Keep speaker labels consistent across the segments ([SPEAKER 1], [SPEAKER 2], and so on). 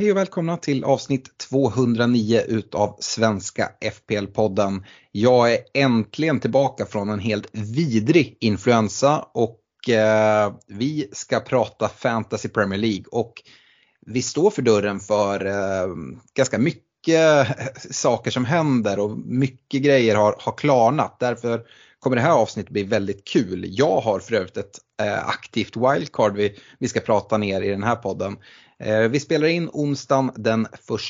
[SPEAKER 1] Hej och välkomna till avsnitt 209 utav Svenska FPL-podden. Jag är äntligen tillbaka från en helt vidrig influensa och eh, vi ska prata Fantasy Premier League och vi står för dörren för eh, ganska mycket saker som händer och mycket grejer har, har klarnat. Därför kommer det här avsnittet bli väldigt kul. Jag har för övrigt ett eh, aktivt wildcard vi, vi ska prata ner i den här podden. Eh, vi spelar in onsdagen den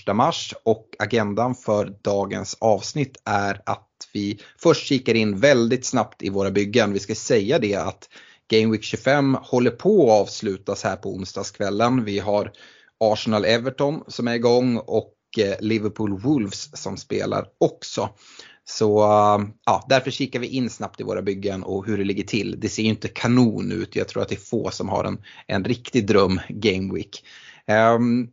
[SPEAKER 1] 1 mars och agendan för dagens avsnitt är att vi först kikar in väldigt snabbt i våra byggen. Vi ska säga det att Game Week 25 håller på att avslutas här på onsdagskvällen. Vi har Arsenal-Everton som är igång och eh, Liverpool Wolves som spelar också. Så eh, ja, därför kikar vi in snabbt i våra byggen och hur det ligger till. Det ser ju inte kanon ut. Jag tror att det är få som har en, en riktig dröm Game Week. Ehm,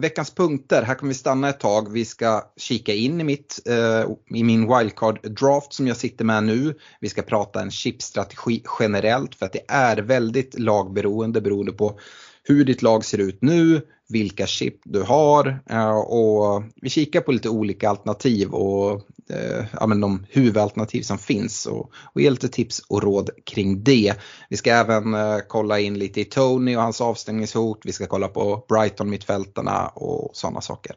[SPEAKER 1] veckans punkter, här kommer vi stanna ett tag. Vi ska kika in i, mitt, eh, i min wildcard draft som jag sitter med nu. Vi ska prata en chipstrategi generellt för att det är väldigt lagberoende beroende på hur ditt lag ser ut nu, vilka chip du har eh, och vi kikar på lite olika alternativ och eh, ja, men de huvudalternativ som finns och, och ger lite tips och råd kring det. Vi ska även eh, kolla in lite i Tony och hans avstängningshot. Vi ska kolla på Brighton mittfältarna och sådana saker.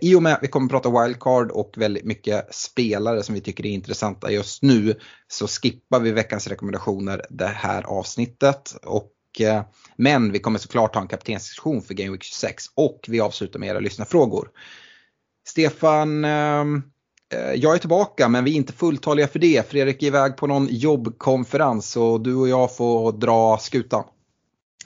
[SPEAKER 1] I och med att vi kommer att prata wildcard och väldigt mycket spelare som vi tycker är intressanta just nu så skippar vi veckans rekommendationer det här avsnittet. Och men vi kommer såklart ha en kaptensdiskussion för Game Week 26 och vi avslutar med era lyssnarfrågor. Stefan, ehm, eh, jag är tillbaka men vi är inte fulltaliga för det. Fredrik är iväg på någon jobbkonferens och du och jag får dra skutan.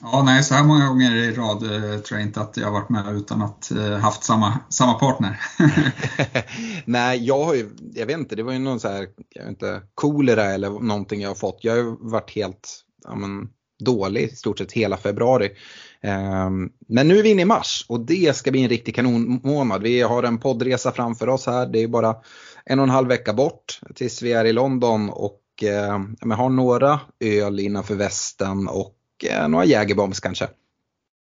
[SPEAKER 2] Ja, nej, så här många gånger i rad eh, tror jag inte att jag har varit med utan att eh, haft samma, samma partner.
[SPEAKER 1] Nej, jag har ju, jag vet inte, det var ju någon så här, jag vet inte, kolera eller någonting jag har fått. Jag har ju varit helt ja, men, dålig i stort sett hela februari. Ehm, Men nu är vi inne i mars och det ska bli en riktig kanonmånad. Vi har en poddresa framför oss här. Det är bara en och en halv vecka bort tills vi är i London och eh, men har några öl innanför västen och eh, några Jägerbombs kanske.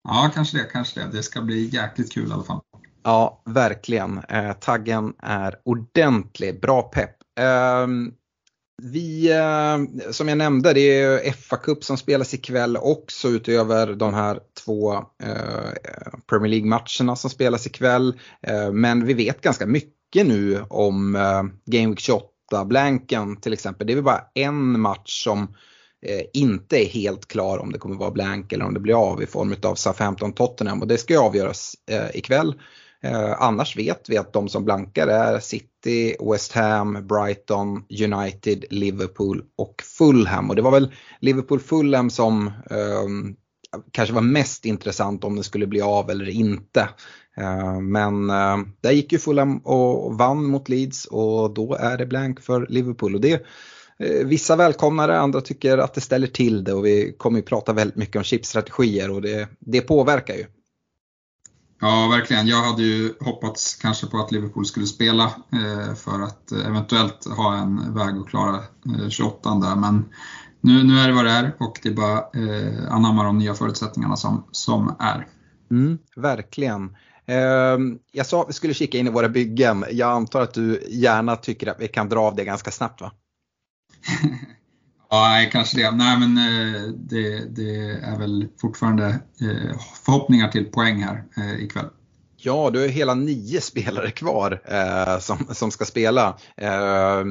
[SPEAKER 2] Ja, kanske det, kanske det. Det ska bli jäkligt kul i alla fall.
[SPEAKER 1] Ja, verkligen. Eh, taggen är ordentlig. Bra pepp. Vi, eh, som jag nämnde, det är fa Cup som spelas ikväll också utöver de här två eh, Premier League-matcherna som spelas ikväll. Eh, men vi vet ganska mycket nu om Game Week 28, blanken till exempel. Det är väl bara en match som inte är helt klar om det kommer vara blank eller om det blir av i form av Southampton-Tottenham och det ska ju avgöras ikväll. Eh, annars vet vi att de som blankar är City, West Ham, Brighton, United, Liverpool och Fulham. Och det var väl Liverpool-Fulham som eh, kanske var mest intressant om det skulle bli av eller inte. Eh, men eh, där gick ju Fulham och vann mot Leeds och då är det blank för Liverpool. Och det eh, Vissa välkomnar det, andra tycker att det ställer till det och vi kommer ju prata väldigt mycket om chipstrategier och det, det påverkar ju.
[SPEAKER 2] Ja, verkligen. Jag hade ju hoppats kanske på att Liverpool skulle spela eh, för att eh, eventuellt ha en väg att klara eh, 28 där. Men nu, nu är det vad det är och det är bara eh, anamma de nya förutsättningarna som, som är.
[SPEAKER 1] Mm, verkligen. Ehm, Jag sa att vi skulle kika in i våra byggen. Jag antar att du gärna tycker att vi kan dra av det ganska snabbt va?
[SPEAKER 2] Ja, nej, kanske det. Nej, men eh, det, det är väl fortfarande eh, förhoppningar till poäng här eh, ikväll.
[SPEAKER 1] Ja, du har hela nio spelare kvar eh, som, som ska spela. Eh,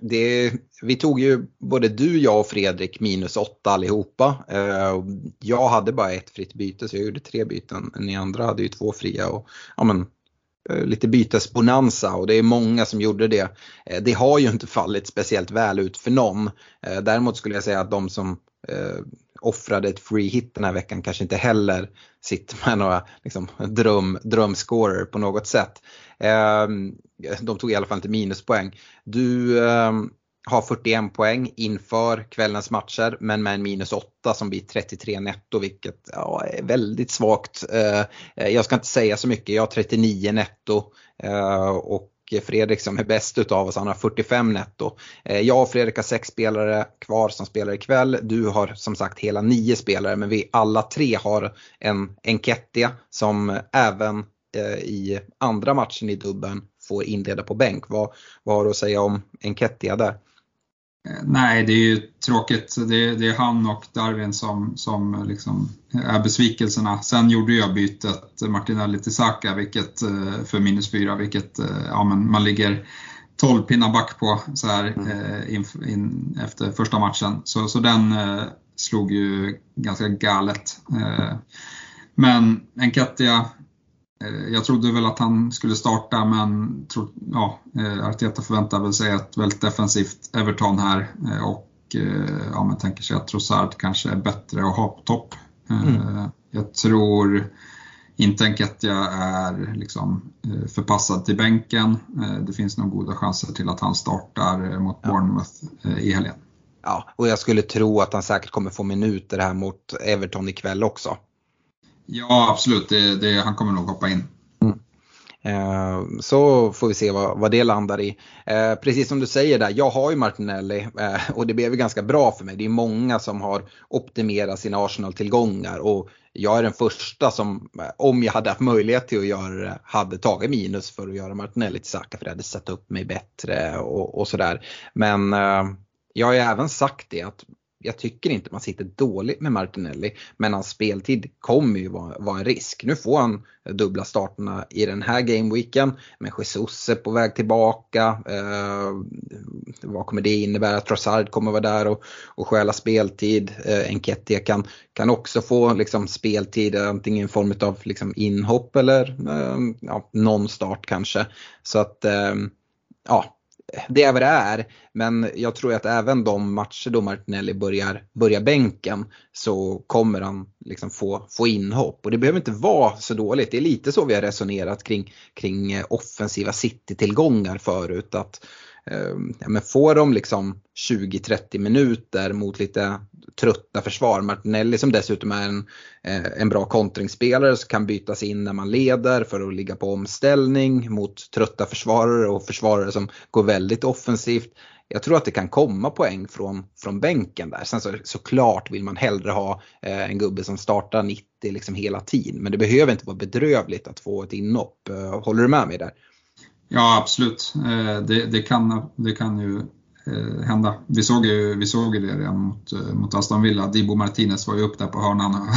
[SPEAKER 1] det, vi tog ju både du, jag och Fredrik minus åtta allihopa. Eh, jag hade bara ett fritt byte så jag gjorde tre byten. Ni andra hade ju två fria och ja, men, Eh, lite bytesbonanza och det är många som gjorde det. Eh, det har ju inte fallit speciellt väl ut för någon. Eh, däremot skulle jag säga att de som offrade ett free hit den här veckan kanske inte heller sitter med några liksom, dröm, drömscorer på något sätt. De tog i alla fall inte minuspoäng. Du, har 41 poäng inför kvällens matcher men med en minus 8 som blir 33 netto vilket ja, är väldigt svagt. Eh, jag ska inte säga så mycket, jag har 39 netto eh, och Fredrik som är bäst utav oss, han har 45 netto. Eh, jag och Fredrik har sex spelare kvar som spelar ikväll. Du har som sagt hela nio spelare men vi alla tre har en Enketia som även eh, i andra matchen i dubben får inleda på bänk. Vad, vad har du att säga om Enketia där?
[SPEAKER 2] Eh, nej, det är ju tråkigt. Det är, det är han och Darwin som, som liksom är besvikelserna. Sen gjorde jag bytet Martinelli till Saka vilket, eh, för minus fyra, vilket eh, ja, men man ligger 12 pinnar back på så här, mm. in, in, efter första matchen. Så, så den slog ju ganska galet. Men Enketia Eh, jag trodde väl att han skulle starta men tro, ja, eh, Arteta förväntar väl sig ett väldigt defensivt Everton här eh, och ja, man tänker sig att Trossard kanske är bättre att ha på topp. Mm. Jag tror inte Enketia är liksom förpassad till bänken. Det finns nog goda chanser till att han startar mot Bournemouth i helgen.
[SPEAKER 1] Ja, och jag skulle tro att han säkert kommer få minuter här mot Everton ikväll också.
[SPEAKER 2] Ja, absolut. Det, det, han kommer nog hoppa in. Mm.
[SPEAKER 1] Eh, så får vi se vad, vad det landar i. Eh, precis som du säger där, jag har ju Martinelli eh, och det blev ju ganska bra för mig. Det är många som har optimerat sina Arsenal-tillgångar och jag är den första som, eh, om jag hade haft möjlighet till att göra det, hade tagit minus för att göra Martinelli till Saka för det hade satt upp mig bättre och, och sådär. Men eh, jag har ju även sagt det att jag tycker inte man sitter dåligt med Martinelli. Men hans speltid kommer ju vara, vara en risk. Nu får han dubbla starterna i den här gameweeken. Men Jesus är på väg tillbaka. Eh, vad kommer det innebära? Trossard kommer vara där och, och stjäla speltid. Eh, Enketia kan, kan också få liksom, speltid antingen i form av liksom, inhopp eller eh, ja, någon start kanske. Så att eh, ja, det är vad det är. Men jag tror att även de matcher då Martinelli börjar, börjar bänken så kommer han liksom få, få inhopp. Och det behöver inte vara så dåligt. Det är lite så vi har resonerat kring, kring eh, offensiva City-tillgångar förut. Att eh, ja, men får de liksom 20-30 minuter mot lite trötta försvar, Martinelli som dessutom är en, eh, en bra kontringsspelare som kan bytas in när man leder för att ligga på omställning mot trötta försvarare och försvarare som går väldigt offensivt. Jag tror att det kan komma poäng från, från bänken där. Sen så, såklart vill man hellre ha eh, en gubbe som startar 90 liksom hela tiden. Men det behöver inte vara bedrövligt att få ett inhopp. Eh, håller du med mig där?
[SPEAKER 2] Ja, absolut. Eh, det, det, kan, det kan ju hända. Vi såg ju, vi såg ju det redan mot, eh, mot Aston Villa. Dibo Martinez var ju upp där på hörnan.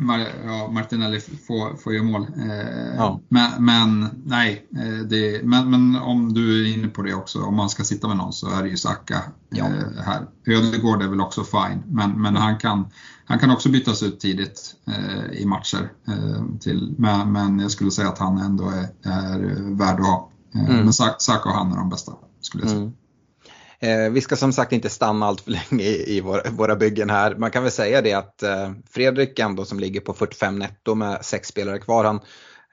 [SPEAKER 2] Mm. ja, Martinelli får, får ju mål. Ja. Men, men, nej, det, men, men, om du är inne på det också, om man ska sitta med någon så är det ju Saka ja. här. Ödegård är väl också fine, men, men han, kan, han kan också bytas ut tidigt eh, i matcher. Eh, till, men, men jag skulle säga att han ändå är, är värd att ha. Eh, mm. Men Saka och han är de bästa, skulle jag säga. Mm.
[SPEAKER 1] Eh, vi ska som sagt inte stanna allt för länge i, i våra, våra, byggen här. Man kan väl säga det att eh, Fredrik ändå som ligger på 45 netto med sex spelare kvar. Han,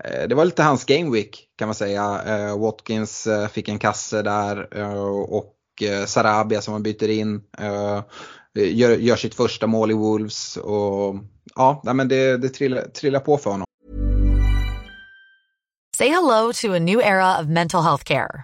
[SPEAKER 1] eh, det var lite hans game week kan man säga. Eh, Watkins eh, fick en kasse där eh, och eh, Sarabia som man byter in. Eh, eh, gör, gör, sitt första mål i Wolves och ja, men det, det trillar, trillar på för honom.
[SPEAKER 3] Say hello to a new era of mental health care.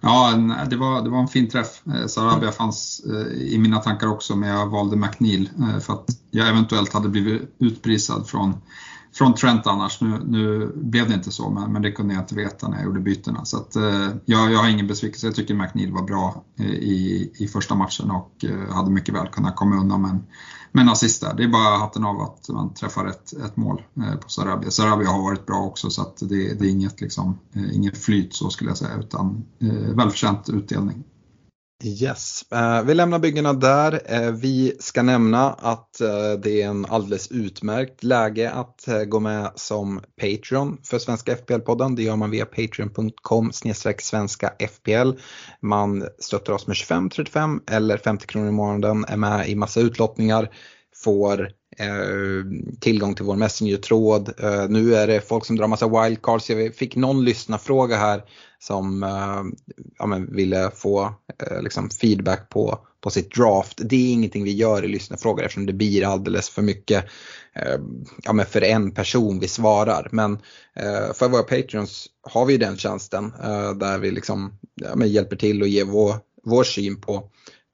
[SPEAKER 2] Ja, det var, det var en fin träff. Eh, Sarabia fanns eh, i mina tankar också, men jag valde McNeil eh, för att jag eventuellt hade blivit utprisad från, från Trent annars. Nu, nu blev det inte så, men, men det kunde jag inte veta när jag gjorde bytena. Så att, eh, jag, jag har ingen besvikelse. Jag tycker McNeil var bra eh, i, i första matchen och eh, hade mycket väl kunnat komma undan. med en assist där. Det är bara hatten av att man träffar ett, ett mål eh, på Sarabia. Sarabia har varit bra också så att det, det är inget, liksom, eh, inget flyt så skulle jag säga utan eh, välförtjänt utdelning.
[SPEAKER 1] Yes, eh, vi lämnar byggena där. Eh, vi ska nämna att eh, det är en alldeles utmärkt läge att gå med som Patreon för Svenska FPL-podden. Det gör man via patreon.com svenska FPL. Man stöttar oss med 25, 35 eller 50 kronor i månaden, är med i massa utlottningar, får tillgång till vår Messenger-tråd. Nu är det folk som drar massa wildcards. Jag fick någon lyssnarfråga här som eh, ja, men ville få eh, liksom feedback på, på sitt draft. Det är ingenting vi gör i lyssnarfrågor eftersom det blir alldeles för mycket eh, ja, men för en person vi svarar. Men eh, för våra patreons har vi den tjänsten där vi liksom, ja, hjälper till och ger vår, vår syn på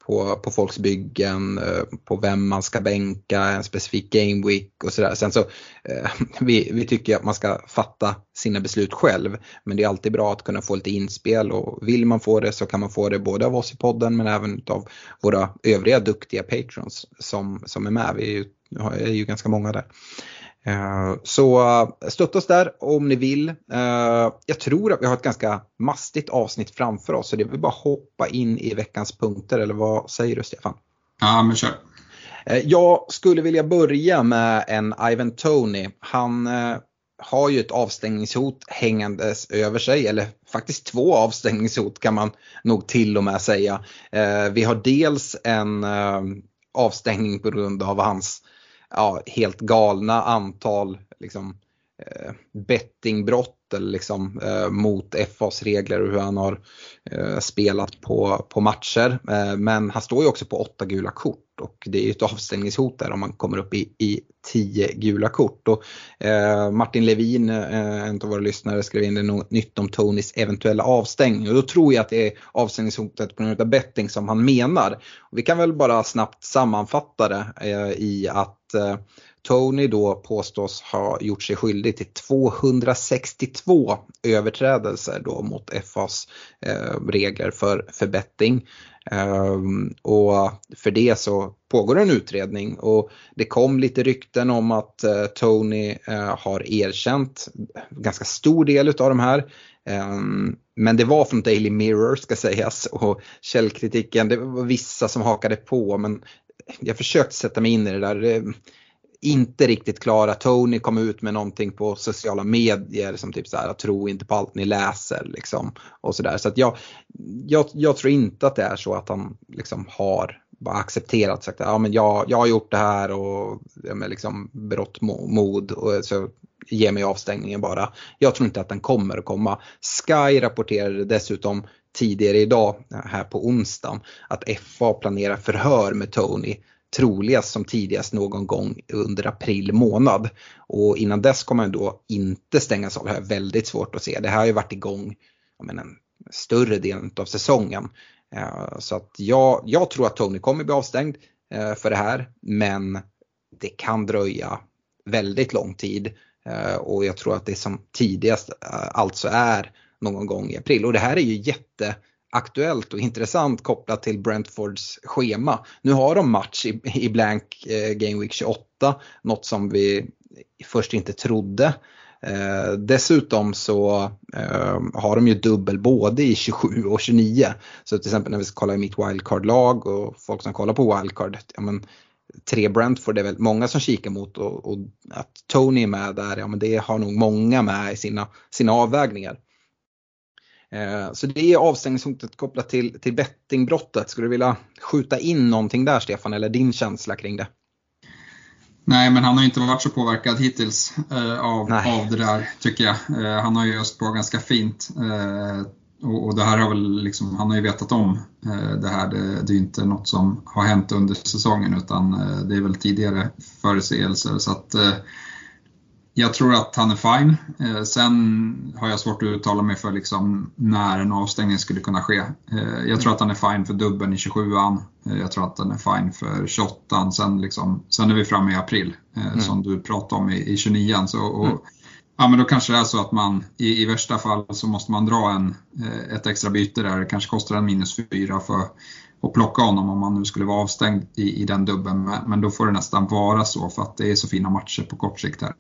[SPEAKER 1] på, på folks byggen, eh, på vem man ska bänka, en specifik game week och sådär. Sen så, eh, vi, vi tycker att man ska fatta sina beslut själv. Men det är alltid bra att kunna få lite inspel och vill man få det så kan man få det både av oss i podden men även av våra övriga duktiga patrons som, som är med. Vi är ju, är ju ganska många där. Eh, så stötta oss där om ni vill. Eh, jag tror att vi har ett ganska mastigt avsnitt framför oss så det vill bara hoppa in i veckans punkter eller vad säger du Stefan?
[SPEAKER 2] Ja men kör.
[SPEAKER 1] Eh, jag skulle vilja börja med en Ivan Tony. Han har ju ett avstängningshot hängandes över sig, eller faktiskt två avstängningshot kan man nog till och med säga. Vi har dels en avstängning på grund av hans ja, helt galna antal liksom, eh, bettingbrott eller liksom, eh, mot FAs regler och hur han har eh, spelat på, på matcher. Eh, men han står ju också på åtta gula kort och det är ju ett avstängningshot där om man kommer upp i, i tio gula kort. Och, eh, Martin Levin, eh, en av våra lyssnare, skrev in något nytt om Tonys eventuella avstängning och då tror jag att det är avstängningshotet på grund av betting som han menar. Och vi kan väl bara snabbt sammanfatta det eh, i att Eh, Tony då påstås ha gjort sig skyldig till 262 överträdelser då mot FAs eh, regler för, för betting. Ehm, och för det så pågår en utredning och det kom lite rykten om att eh, Tony eh, har erkänt ganska stor del av de här. Ehm, men det var från Daily Mirror ska sägas och källkritiken, det var vissa som hakade på men jag försökte sätta mig in i det där eh, inte riktigt klara. Tony kom ut med någonting på sociala medier som typ så här, tro inte på allt ni läser liksom. Och sådär. Så att jag, jag, jag tror inte att det är så att han liksom har bara accepterat sagt att ja, men jag, jag har gjort det här och ja, men liksom brott mod och så ge mig avstängningen bara. Jag tror inte att den kommer att komma. Sky rapporterade dessutom tidigare idag här på onsdagen att FA planerar förhör med Tony troligast som tidigast någon gång under april månad. Och innan dess kommer han då inte stängas av. Det här är väldigt svårt att se. Det här har ju varit igång jag större delen av säsongen. Eh, så att jag, jag tror att Tony kommer bli avstängd eh, för det här men det kan dröja väldigt lång tid eh, och jag tror att det som tidigast alltså är någon gång i april. Och det här är ju jätte aktuellt och intressant kopplat till Brentfords schema. Nu har de match i, i blank eh, Game Week 28, något som vi först inte trodde. Eh, dessutom så eh, har de ju dubbel både i 27 och 29. Så till exempel när vi ska kolla i mitt wildcard-lag och folk som kollar på wildcard, ja, men, tre Brentford det är väl många som kikar mot och, och, att Tony är med där, ja men det har nog många med i sina, sina avvägningar. Eh, så det är avstängningshotet kopplat till, till bettingbrottet. Skulle du vilja skjuta in någonting där Stefan, eller din känsla kring det?
[SPEAKER 2] Nej, men han har inte varit så påverkad hittills eh, av, av det där tycker jag. Eh, han har ju öst på ganska fint. Eh, och, och, det här har väl liksom, han har ju vetat om det här. Det, det är inte något som har hänt under säsongen utan det är väl tidigare förseelser. Så att, Jag tror att han är fine. Eh, sen har jag svårt att uttala mig för liksom när en avstängning skulle kunna ske. Eh, jag tror att han är fine för dubben i 27an. Eh, jag tror att han är fine för 28an. Sen, liksom, sen är vi framme i april, mm. som du pratade om i, i 29an. Så, och, mm. Ja men då kanske det är så att man i, i värsta fall så måste man dra en, ett extra byte där. Det kanske kostar en minus 4 för att plocka honom om han nu skulle vara avstängd i, i den dubben. Men då får det nästan vara så för att det är så fina matcher på kort sikt här.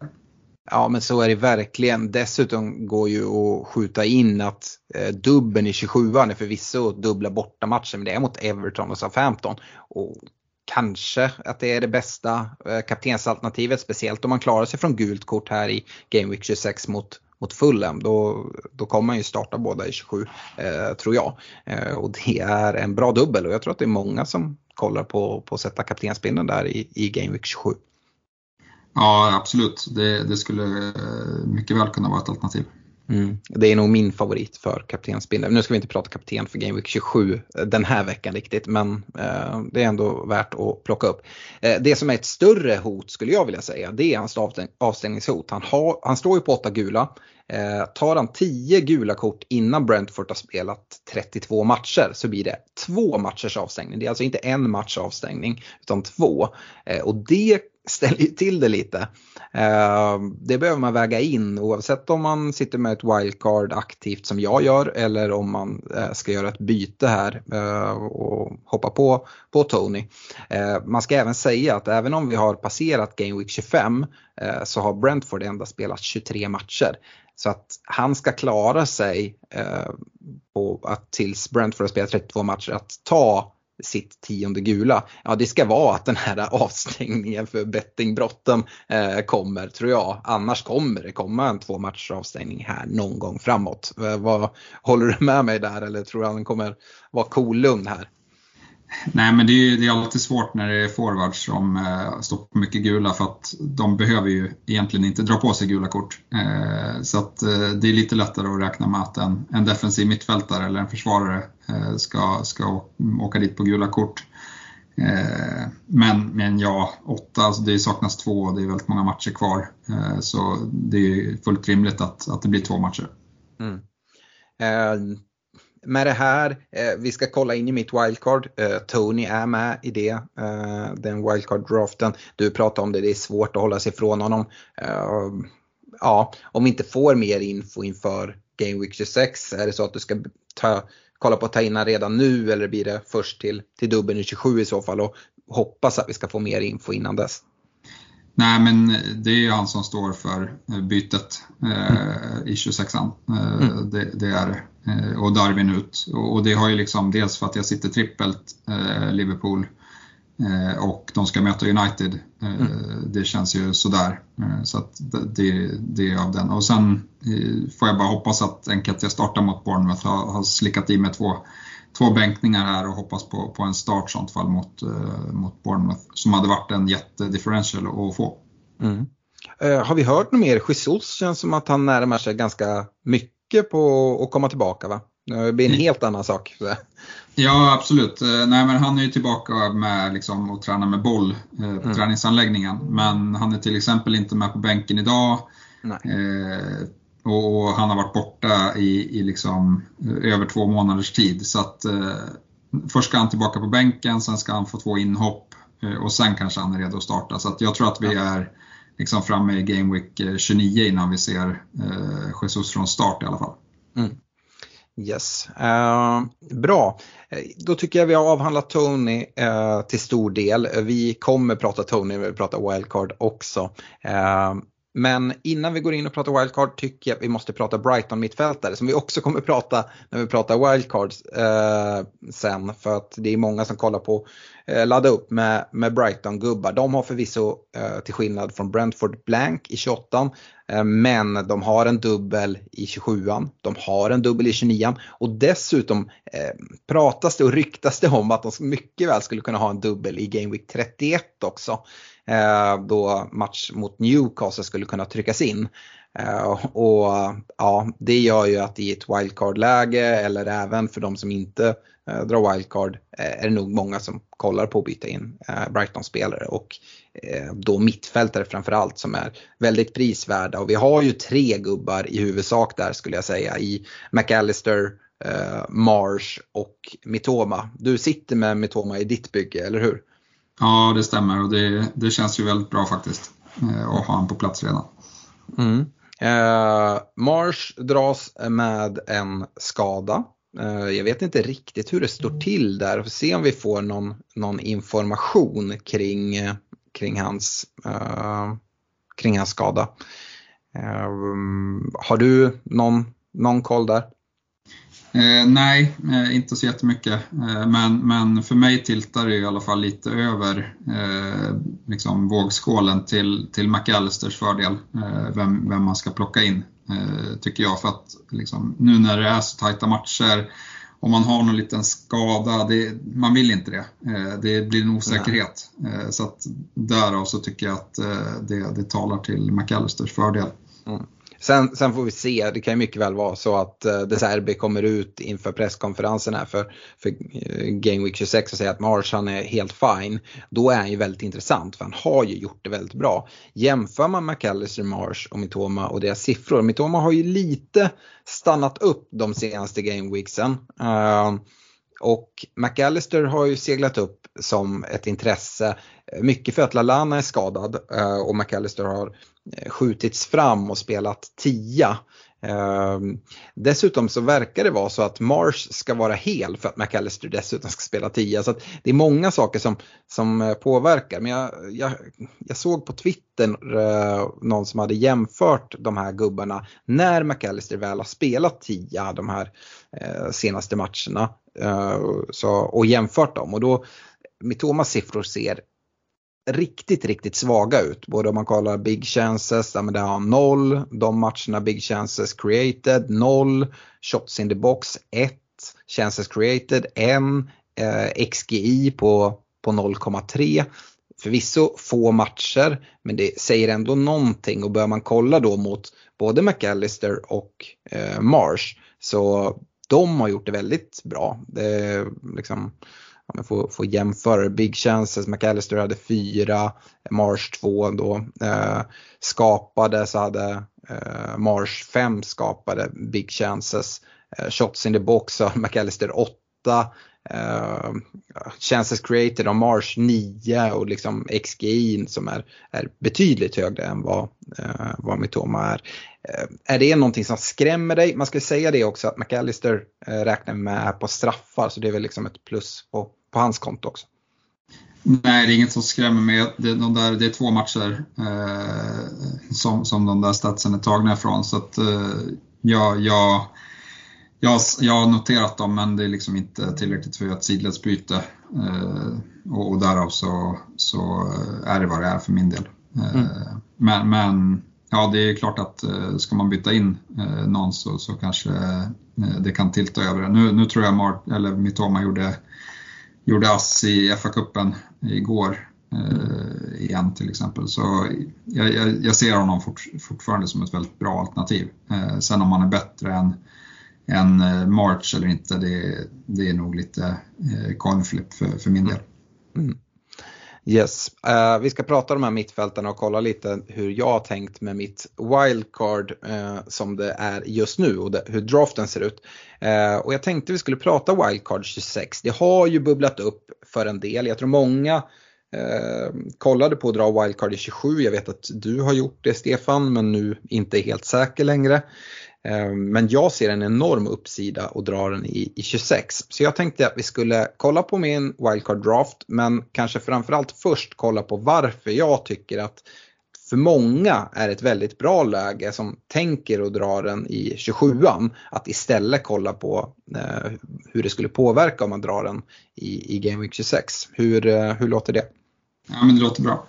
[SPEAKER 1] Ja men så är det verkligen. Dessutom går ju att skjuta in att eh, dubben i 27an är förvisso dubbla bortamatcher men det är mot Everton och Southampton. Och kanske att det är det bästa eh, kaptensalternativet speciellt om man klarar sig från gult kort här i Game Week 26 mot mot Fulham, då, då kommer man ju starta båda i 27 eh, tror jag. Eh, och det är en bra dubbel och jag tror att det är många som kollar på, på att sätta kaptensbindeln där i, i Game Week 27.
[SPEAKER 2] Ja, absolut. Det, det, skulle eh, mycket väl kunna vara ett alternativ.
[SPEAKER 1] Mm. Det är nog min favorit för kaptensbindeln. Nu ska vi inte prata kapten för Game Week 27 eh, den här veckan riktigt, men eh, det är ändå värt att plocka upp. Eh, det som är ett större hot skulle jag vilja säga, det är hans avstängningshot. Han, har, han står ju på åtta gula. Eh, tar han 10 gula kort innan Brentford har spelat 32 matcher så blir det två matchers avstängning. Det är alltså inte en match avstängning utan två. Eh, och det ställer ju till det lite. Eh, det behöver man väga in oavsett om man sitter med ett wildcard aktivt som jag gör eller om man eh, ska göra ett byte här eh, och hoppa på, på Tony. Eh, man ska även säga att även om vi har passerat Game Week 25 eh, så har Brentford endast spelat 23 matcher. Så att han ska klara sig eh, på att tills Brentford har spelat 32 matcher att ta sitt tionde gula. Ja det ska vara att den här avstängningen för bettingbrotten eh, kommer tror jag. Annars kommer det komma en två matchers avstängning här någon gång framåt. Eh, vad, håller du med mig där eller tror du han kommer vara cool-lugn här?
[SPEAKER 2] Nej men det är, det är alltid svårt när det är forwards som eh, står på mycket gula för att de behöver ju egentligen inte dra på sig gula kort. Eh, så att eh, det är lite lättare att räkna med att en, en defensiv mittfältare eller en försvarare eh, ska, ska åka dit på gula kort. Eh, men, men ja, åtta, alltså det saknas två och det är väldigt många matcher kvar. Eh, så det är fullt rimligt att, att det blir två matcher. Mm eh,
[SPEAKER 1] med det här, eh, vi ska kolla in i mitt wildcard. Eh, Tony är med i det, eh, den wildcard-draften. Du pratade om det, det är svårt att hålla sig ifrån honom. Ja, om vi inte får mer info inför Game Week 26, är det så att du ska ta, kolla på att ta in redan nu eller blir det först till, till dubbeln i 27 i så fall och hoppas att vi ska få mer info innan dess?
[SPEAKER 2] Nej, men det är han som står för bytet eh, i 26an. Eh, mm. det, det, är och Darwin ut. Och, det har ju liksom dels för att jag sitter trippelt eh, Liverpool eh, och de ska möta United. Mm. Det känns ju sådär. Så att det, det är av den. Och sen får jag bara hoppas att Enketia startar mot Bournemouth har, har slickat i med två två bänkningar här och hoppas på, på en start sånt fall mot, mot Bournemouth som hade varit en jättedifferential att få. Mm.
[SPEAKER 1] Har vi hört något mer? Jesus känns som att han närmar sig ganska mycket på att komma tillbaka va? Det blir en mm. helt annan sak.
[SPEAKER 2] Ja absolut. Uh, nej, men han är ju tillbaka med liksom, att träna med boll på mm. träningsanläggningen. Men han är till exempel inte med på bänken idag. Och, och, han har varit borta i, i liksom, eh, över två månaders tid. Så att eh, först ska han tillbaka på bänken, sen ska han få två inhopp eh, och sen kanske han är redo att starta. Så att jag tror att vi är liksom framme i Game Week eh, 29 innan vi ser eh, Jesus från start i alla fall. Mm.
[SPEAKER 1] Yes, uh, bra. Eh, då tycker jag vi har avhandlat Tony uh, till stor del. Vi kommer prata Tony när vi pratar wildcard också. Uh, men innan vi går in och pratar wildcard tycker jag att vi måste prata Brighton mittfältare som vi också kommer prata när vi pratar wildcards eh, sen. För att det är många som kollar på eh, ladda upp med, med Brighton-gubbar. De har förvisso eh, till skillnad från Brentford blank i 28 eh, men de har en dubbel i 27an. De har en dubbel i 29an och dessutom eh, pratas det och ryktas det om att de mycket väl skulle kunna ha en dubbel i Game Week 31 också. Eh, då match mot Newcastle skulle kunna tryckas in. Eh, och ja, det gör ju att i ett wildcard-läge eller även för de som inte eh, drar wildcard eh, är det nog många som kollar på att byta in eh, Brighton-spelare och eh, då mittfältare framförallt som är väldigt prisvärda. Och vi har ju tre gubbar i huvudsak där skulle jag säga i McAllister, eh, Marsh och Mitoma. Du sitter med Mitoma i ditt bygge, eller hur?
[SPEAKER 2] Ja, det stämmer och det, det känns ju väldigt bra faktiskt eh, att ha honom på plats redan.
[SPEAKER 1] Mm. Eh, Marsh dras med en skada. Eh, jag vet inte riktigt hur det står till där. Får se om vi får någon, någon information kring, kring, hans, uh, kring hans skada. Uh, har du någon, någon koll där?
[SPEAKER 2] Eh, nej, eh, inte så jättemycket. Eh, men, men för mig tiltar det i alla fall lite över eh, liksom vågskålen till, till McAllisters fördel, eh, vem, vem man ska plocka in, eh, tycker jag. För att liksom, nu när det är så tajta matcher, om man har någon liten skada, det, man vill inte det. Eh, det blir en osäkerhet. Eh, så att därav så tycker jag att eh, det, det talar till McAllisters fördel. Mm.
[SPEAKER 1] Sen, sen, får vi se, det kan ju mycket väl vara så att eh, uh, De Serbi kommer ut inför presskonferensen här för, för uh, Game Week 26 och säger att Marsh han är helt fine. Då är han ju väldigt intressant för han har ju gjort det väldigt bra. Jämför man McAllister, Marsh och Mitoma och deras siffror. Mitoma har ju lite stannat upp de senaste Game Weeksen. Uh, och McAllister har ju seglat upp som ett intresse, mycket för att Lalana är skadad och McAllister har Eh, skjutits fram och spelat tia. Eh, dessutom så verkar det vara så att Marsh ska vara hel för att McAllister dessutom ska spela tia. Så det är många saker som, som eh, påverkar. Men jag, jag, jag såg på Twitter någon som hade jämfört de här gubbarna när McAllister väl har spelat tia de här senaste matcherna. så, och jämfört dem. Och då, Mitomas siffror ser riktigt, riktigt svaga ut. Både om man kollar big chances, där det har noll. De matcherna big chances created, noll. Shots in the box, 1. Chances created, 1. Eh, XGI på, på 0,3. Förvisso få matcher, men det säger ändå någonting och börjar man kolla då mot både McAllister och eh, Marsh så de har gjort det väldigt bra. Det, liksom, om jag får, får jämföra Big Chances, McAllister hade fyra, Marsh två då. Eh, skapade så hade eh, Marsh fem skapade Big Chances. Eh, shots in the box har McAllister åtta. Uh, chances created av Marsh 9 och liksom XGI som är, är betydligt högre än vad, uh, vad Mitoma är. Uh, är det någonting som skrämmer dig? Man ska säga det också att McAllister uh, räknar med på straffar så det är väl liksom ett plus på, på hans konto också.
[SPEAKER 2] Nej, det är inget som skrämmer mig. Det, de där, det är två matcher som, som de där statsen är tagna ifrån så att ja, jag jag, jag har noterat dem men det är liksom inte tillräckligt för ett sidledsbyte. Eh, och, och därav så, så är det vad det är för min del. Eh, mm. men, men ja, det är klart att eh, ska man byta in eh, någon så, så kanske eh, det kan tilta över. Nu, nu tror jag Mart, eller Mitoma gjorde, gjorde ass i FA-cupen igår eh, igen till exempel. Så jag, jag, jag ser honom fort, fortfarande som ett väldigt bra alternativ. Eh, sen om han är bättre än en eh, March eller inte, det, det är nog lite eh, för, för min del. Mm.
[SPEAKER 1] Yes, uh, vi ska prata om de här mittfältarna och kolla lite hur jag har tänkt med mitt wildcard uh, som det är just nu och det, hur draften ser ut. Uh, och jag tänkte vi skulle prata wildcard 26. Det har ju bubblat upp för en del. Jag tror många kollade på att dra wildcard i 27. Jag vet att du har gjort det Stefan men nu inte är helt säker längre. Ehm, men jag ser en enorm uppsida och drar den i, i 26. Så jag tänkte att vi skulle kolla på min wildcard draft men kanske framförallt först kolla på varför jag tycker att för många är ett väldigt bra läge som tänker att dra den i 27an att istället kolla på eh, hur det skulle påverka om man drar den i, i Game Week 26. Hur, eh, hur låter det?
[SPEAKER 2] Ja men det låter bra.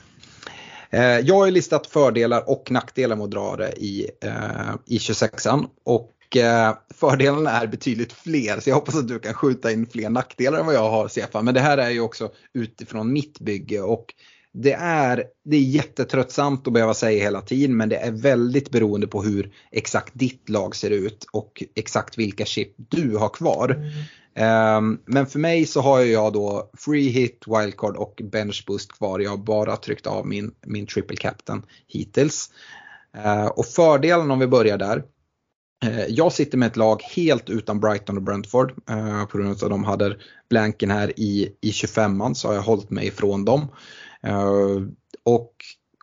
[SPEAKER 1] Eh, jag har listat fördelar och nackdelar med att dra det i, eh, i 26an. Och eh, fördelarna är betydligt fler så jag hoppas att du kan skjuta in fler nackdelar än vad jag har Stefan. Men det här är ju också utifrån mitt bygge och det är, det är jättetröttsamt att behöva säga hela tiden men det är väldigt beroende på hur exakt ditt lag ser ut och exakt vilka chip du har kvar. Mm. Ehm, men för mig så har jag då free hit, wildcard och bench boost kvar. Jag har bara tryckt av min, min triple captain hittills. Ehm, och fördelen om vi börjar där. Ehm, jag sitter med ett lag helt utan Brighton och Brentford. Eh, på grund av att de hade blanken här i, i 25an så har jag hållit mig ifrån dem. Och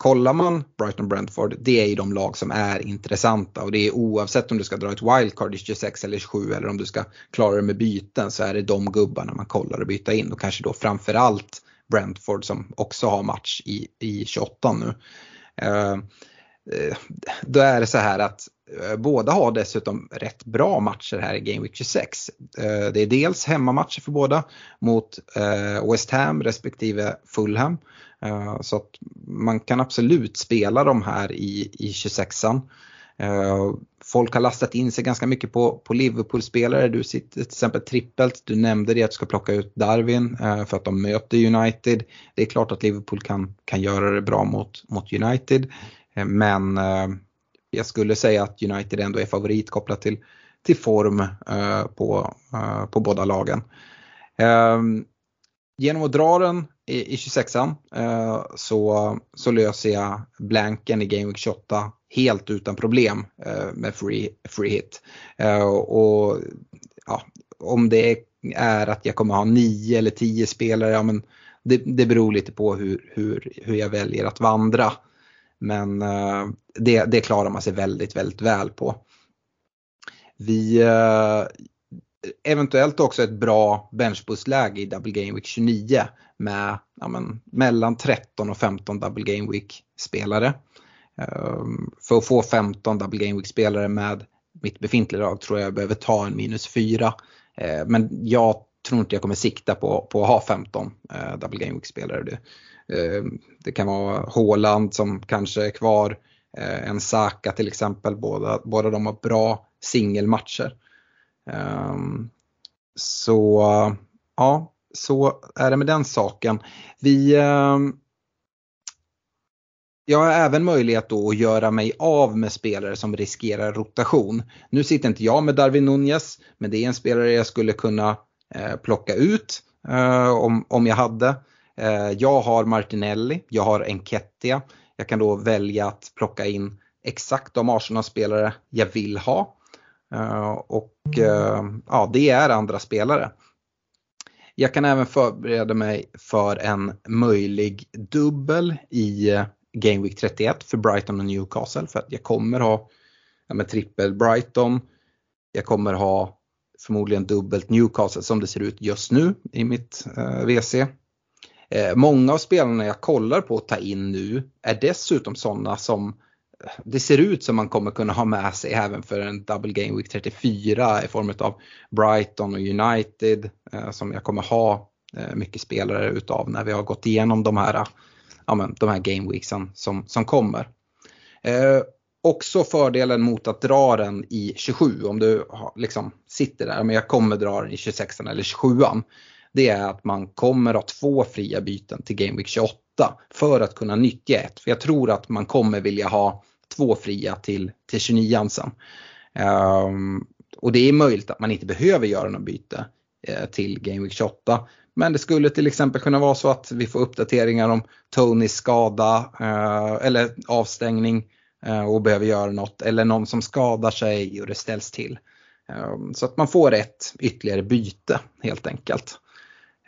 [SPEAKER 1] kollar man Brighton Brentford, det är ju de lag som är intressanta och det är oavsett om du ska dra ett wildcard i 26 eller 27 eller om du ska klara det med byten så är det de gubbarna man kollar och byta in och kanske då framförallt Brentford som också har match i, i 28 nu. Uh, Eh, då är det så här att eh, båda har dessutom rätt bra matcher här i Game Week 26. Eh, det är dels hemmamatcher för båda mot West Ham respektive Fulham. Så att man kan absolut spela de här i, i 26an. Folk har lastat in sig ganska mycket på, på Liverpool-spelare. Du sitter till exempel trippelt. Du nämnde det att du ska plocka ut Darwin för att de möter United. Det är klart att Liverpool kan, kan göra det bra mot, mot United. Eh, men eh, jag skulle säga att United ändå är favorit kopplat till, till form eh, på, på båda lagen. Ehm, genom att dra den i, i 26an eh, så, så löser jag blanken i Game Week 28 helt utan problem eh, med free, free hit. Eh, och ja, om det är att jag kommer ha 9 eller 10 spelare, ja, men det, det beror lite på hur, hur, hur jag väljer att vandra. Men eh, det, det klarar man sig väldigt, väldigt väl på. Vi, eh, eventuellt också ett bra benchboostläge i Double Game Week 29 med ja, men, mellan 13 och 15 Double Game Week-spelare. Ehm, för att få 15 Double Game Week-spelare med mitt befintliga lag tror jag jag behöver ta en minus 4. Eh, men jag tror inte jag kommer sikta på, på att ha 15 uh, Double Game Week-spelare. Uh, Eh, det kan vara Håland som kanske är kvar, eh, en Saka till exempel. Båda, båda de har bra singelmatcher. Ehm, så ja, så är det med den saken. Vi, ehm, jag har även möjlighet då att göra mig av med spelare som riskerar rotation. Nu sitter inte jag med Darwin Nunez, men det är en spelare jag skulle kunna eh, plocka ut om, om jag hade. Eh, jag har Martinelli, jag har Enketia. Jag kan då välja att plocka in exakt de Arsenal-spelare jag vill ha. Eh, och eh, ja, det är andra spelare. Jag kan även förbereda mig för en möjlig dubbel i Game Week 31 för Brighton och Newcastle för att jag kommer ha ja, med trippel Brighton. Jag kommer ha förmodligen dubbelt Newcastle som det ser ut just nu i mitt eh, WC. Eh, många av spelarna jag kollar på att ta in nu är dessutom sådana som eh, det ser ut som man kommer kunna ha med sig även för en Double Game Week 34 i form av Brighton och United eh, som jag kommer ha eh, mycket spelare utav när vi har gått igenom de här, eh, ja, men, de här Game Weeksen som, som kommer. Eh, också fördelen mot att dra den i 27 om du liksom sitter där, men jag kommer dra den i 26 eller 27 det är att man kommer ha två fria byten till Game Week 28 för att kunna nyttja ett. För jag tror att man kommer vilja ha två fria till, till 29 sen. Um, och det är möjligt att man inte behöver göra något byte eh, till Game Week 28. Men det skulle till exempel kunna vara så att vi får uppdateringar om Tonys skada eh, eller avstängning eh, och behöver göra något. Eller någon som skadar sig och det ställs till. Ehm, så att man får ett ytterligare byte helt enkelt.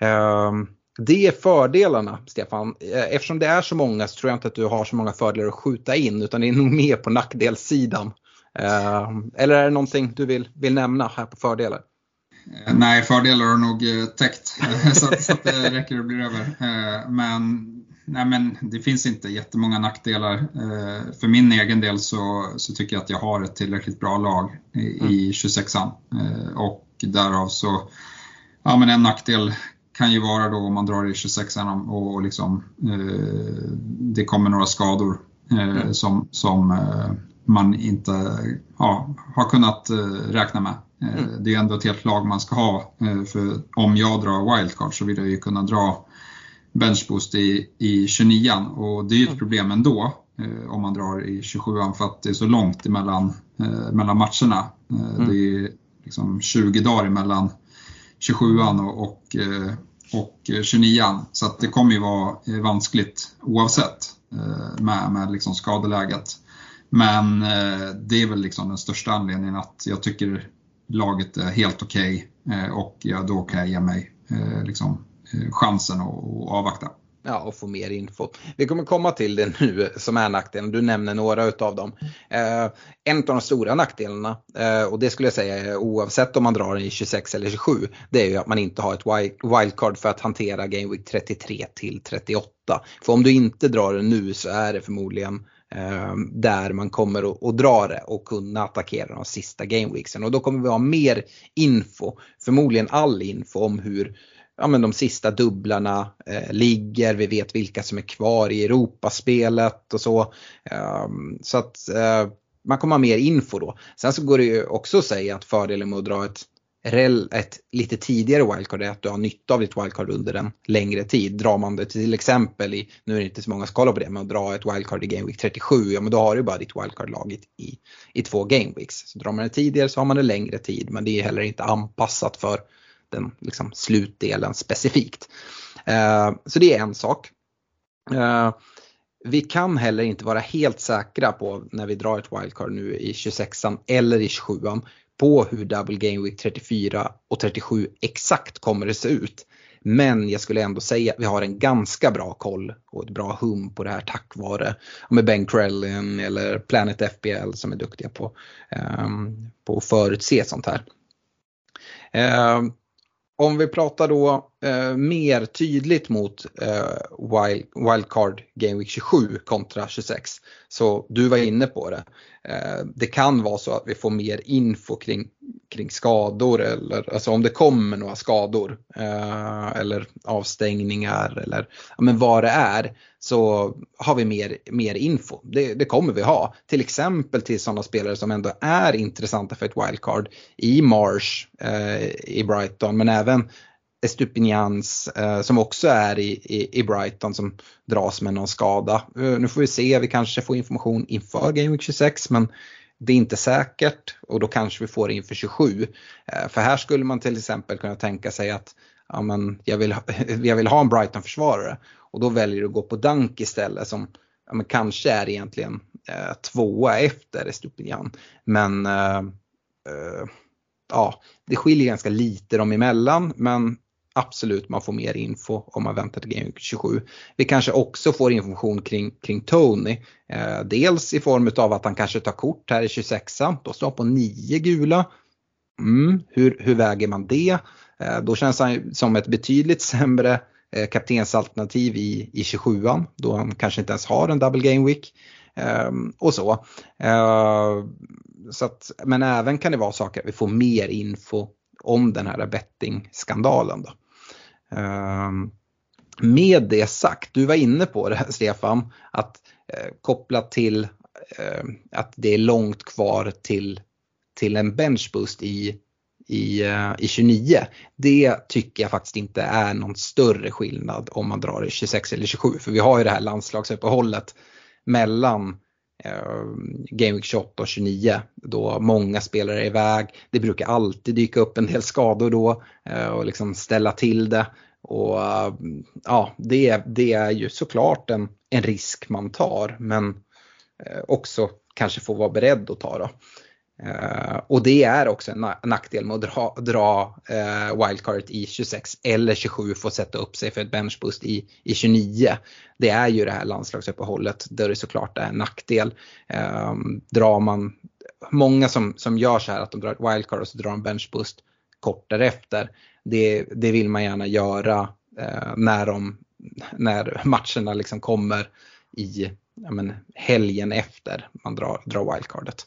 [SPEAKER 1] Ehm, det är fördelarna, Stefan. Eh, eftersom det är så många så tror jag inte att du har så många fördelar att skjuta in utan det är nog mer på nackdelssidan. Eh, eller är det någonting du vill, vill nämna här på fördelar?
[SPEAKER 2] Eh, nej, fördelar har nog täckt så, att, så att det räcker och blir över. Men, nej, men det finns inte jättemånga nackdelar. För min egen del så, så tycker jag att jag har ett tillräckligt bra lag i 26an och därav så Ja, men en nackdel kan ju vara då om man drar i 26 och, och liksom, eh, det kommer några skador eh, mm. som, som eh, man inte ja, har kunnat eh, räkna med. Eh, mm. Det är ändå ett helt lag man ska ha. Eh, för om jag drar wildcard så vill jag ju kunna dra benchboost i, i 29 och det är ju ett mm. problem ändå om man drar i 27 för att det är så långt emellan, mellan matcherna. Mm. Det är liksom 20 dagar emellan 27an och, och, eh, och 29an. Så att det kommer ju vara eh, vanskligt oavsett eh, med, med liksom skadeläget. Men det är väl liksom den största anledningen att jag tycker laget är helt okej okay, och ja, då kan jag ge mig liksom, chansen att avvakta.
[SPEAKER 1] Ja, och få mer info. Vi kommer komma till det nu som är nackdelen. Du nämner några utav dem. Eh, en av de stora nackdelarna, eh, och det skulle jag säga oavsett om man drar den i 26 eller 27, det är ju att man inte har ett wildcard för att hantera Game Week 33 till 38. För om du inte drar den nu så är det förmodligen eh, där man kommer att dra det och kunna attackera de sista gameweeksen. Och då kommer vi ha mer info, förmodligen all info om hur ja, men de sista dubblarna eh, ligger, vi vet vilka som är kvar i Europaspelet och så. Eh, så att eh, man kommer ha mer info då. Sen så går det ju också att säga att fördelen med att dra ett, ett lite tidigare wildcard är att du har nytta av ditt wildcard under en längre tid. Drar man det till exempel i, nu är det inte så många som kollar på det, men att dra ett wildcard i Game Week 37, ja men då har du bara ditt wildcard laget i, i två Game Weeks. Så drar man det tidigare så har man det längre tid, men det är heller inte anpassat för den liksom, slutdelen specifikt. Eh, så det är en sak. Eh, vi kan heller inte vara helt säkra på när vi drar ett wildcard nu i 26an eller i 27an på hur Double Game Week 34 och 37 exakt kommer det se ut. Men jag skulle ändå säga att vi har en ganska bra koll och ett bra hum på det här tack vare med Ben Krellin eller Planet FBL som är duktiga på, um, på att förutse sånt här. Um, om vi pratar då eh, mer tydligt mot eh, wild, Wildcard Game Week 27 kontra 26. Så du var inne på det. Eh, det kan vara så att vi får mer info kring, kring skador eller alltså om det kommer några skador eh, eller avstängningar eller ja, men vad det är så har vi mer, mer info. Det, det kommer vi ha. Till exempel till sådana spelare som ändå är intressanta för ett wildcard i Marsh eh, i Brighton men även Estupinians eh, som också är i, i, i, Brighton som dras med någon skada. Eh, nu får vi se, vi kanske får information inför Game Week 26 men det är inte säkert och då kanske vi får det inför 27. Eh, för här skulle man till exempel kunna tänka sig att ja, men jag, vill, jag vill ha en Brighton-försvarare och då väljer du att gå på Dunk istället som ja, men kanske är egentligen eh, tvåa efter Estupinian. Men eh, eh, ja, det skiljer ganska lite dem emellan men absolut man får mer info om man väntar till Game 27. Vi kanske också får information kring, kring Tony. Eh, dels i form av att han kanske tar kort här i 26an, då står han på 9 gula. Mm, hur, hur väger man det? Eh, då känns han som ett betydligt sämre eh, kaptensalternativ i, i 27an då han kanske inte ens har en double game week. Ehm, och så. Eh, så att, men även kan det vara saker att vi får mer info om den här bettingskandalen. Då. Ehm, med det sagt, du var inne på det Stefan, att eh, kopplat till ehm, att det är långt kvar till, till en benchboost i, i, eh, i 29. Det tycker jag faktiskt inte är någon större skillnad om man drar i 26 eller 27. För vi har ju det här landslagsuppehållet mellan Eh, Game Week 28 och 29 då många spelare är iväg. Det brukar alltid dyka upp en del skador då eh, och liksom ställa till det. Och eh, ja, det, det är ju såklart en, en risk man tar men också kanske får vara beredd att ta då. Uh, och det är också en nackdel med att dra, dra eh, uh, wildcardet i 26 eller 27 för att sätta upp sig för ett benchboost i, i 29. Det är ju det här landslagsuppehållet där det såklart är en nackdel. Uh, drar man, många som, som gör så här att de drar ett wildcard och så drar de benchboost kort därefter. Det, det vill man gärna göra eh, när, de, när matcherna liksom kommer i ja, men, helgen efter man drar, drar wildcardet.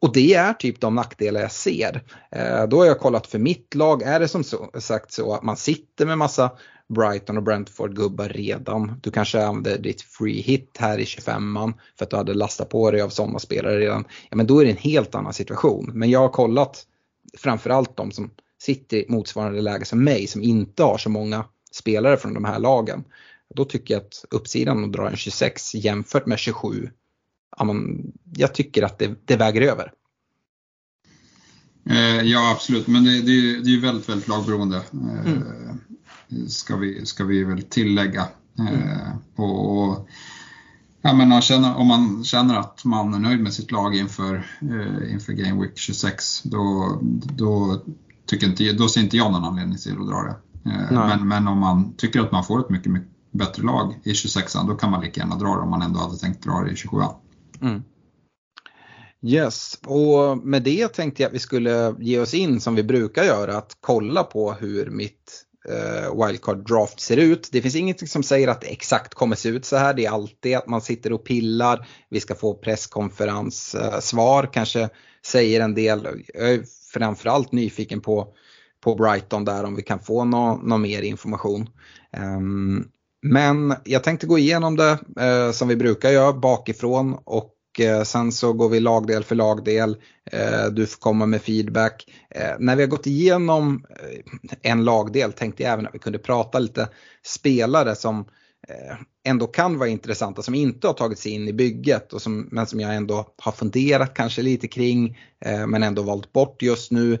[SPEAKER 1] Och det är typ de nackdelar jag ser. Eh, då har jag kollat för mitt lag. Är det som så, sagt så att man sitter med massa Brighton och Brentford-gubbar redan. Du kanske använder ditt free hit här i 25an för att du hade lastat på dig av sådana spelare redan. Ja men då är det en helt annan situation. Men jag har kollat framförallt de som sitter i motsvarande läge som mig som inte har så många spelare från de här lagen. Då tycker jag att uppsidan att dra en 26 jämfört med 27 ja, men, jag tycker att det, det väger över.
[SPEAKER 2] Eh, ja absolut, men det, det, det är ju väldigt, väldigt lagberoende. Eh, mm. ska, vi, ska vi väl tillägga. Eh, och, och, ja, men om, känner, om man känner att man är nöjd med sitt lag inför, eh, inför Game Week 26 då, då, tycker inte, då ser inte jag någon anledning till att dra det. Eh, men, men om man tycker att man får ett mycket, mycket bättre lag i 26 då kan man lika gärna dra det om man ändå hade tänkt dra det i 27 mm.
[SPEAKER 1] Yes, och med det tänkte jag att vi skulle ge oss in som vi brukar göra att kolla på hur mitt eh, wildcard draft ser ut. Det finns ingenting som säger att det exakt kommer se ut så här. Det är alltid att man sitter och pillar. Vi ska få presskonferenssvar, eh, kanske säger en del. Jag är framförallt nyfiken på, på Brighton där om vi kan få någon no mer information. Um, men jag tänkte gå igenom det eh, som vi brukar göra bakifrån och eh, sen så går vi lagdel för lagdel. Eh, du får komma med feedback. Eh, när vi har gått igenom eh, en lagdel tänkte jag även att vi kunde prata lite spelare som eh, ändå kan vara intressanta som inte har tagit sig in i bygget och som, men som jag ändå har funderat kanske lite kring men ändå valt bort just nu.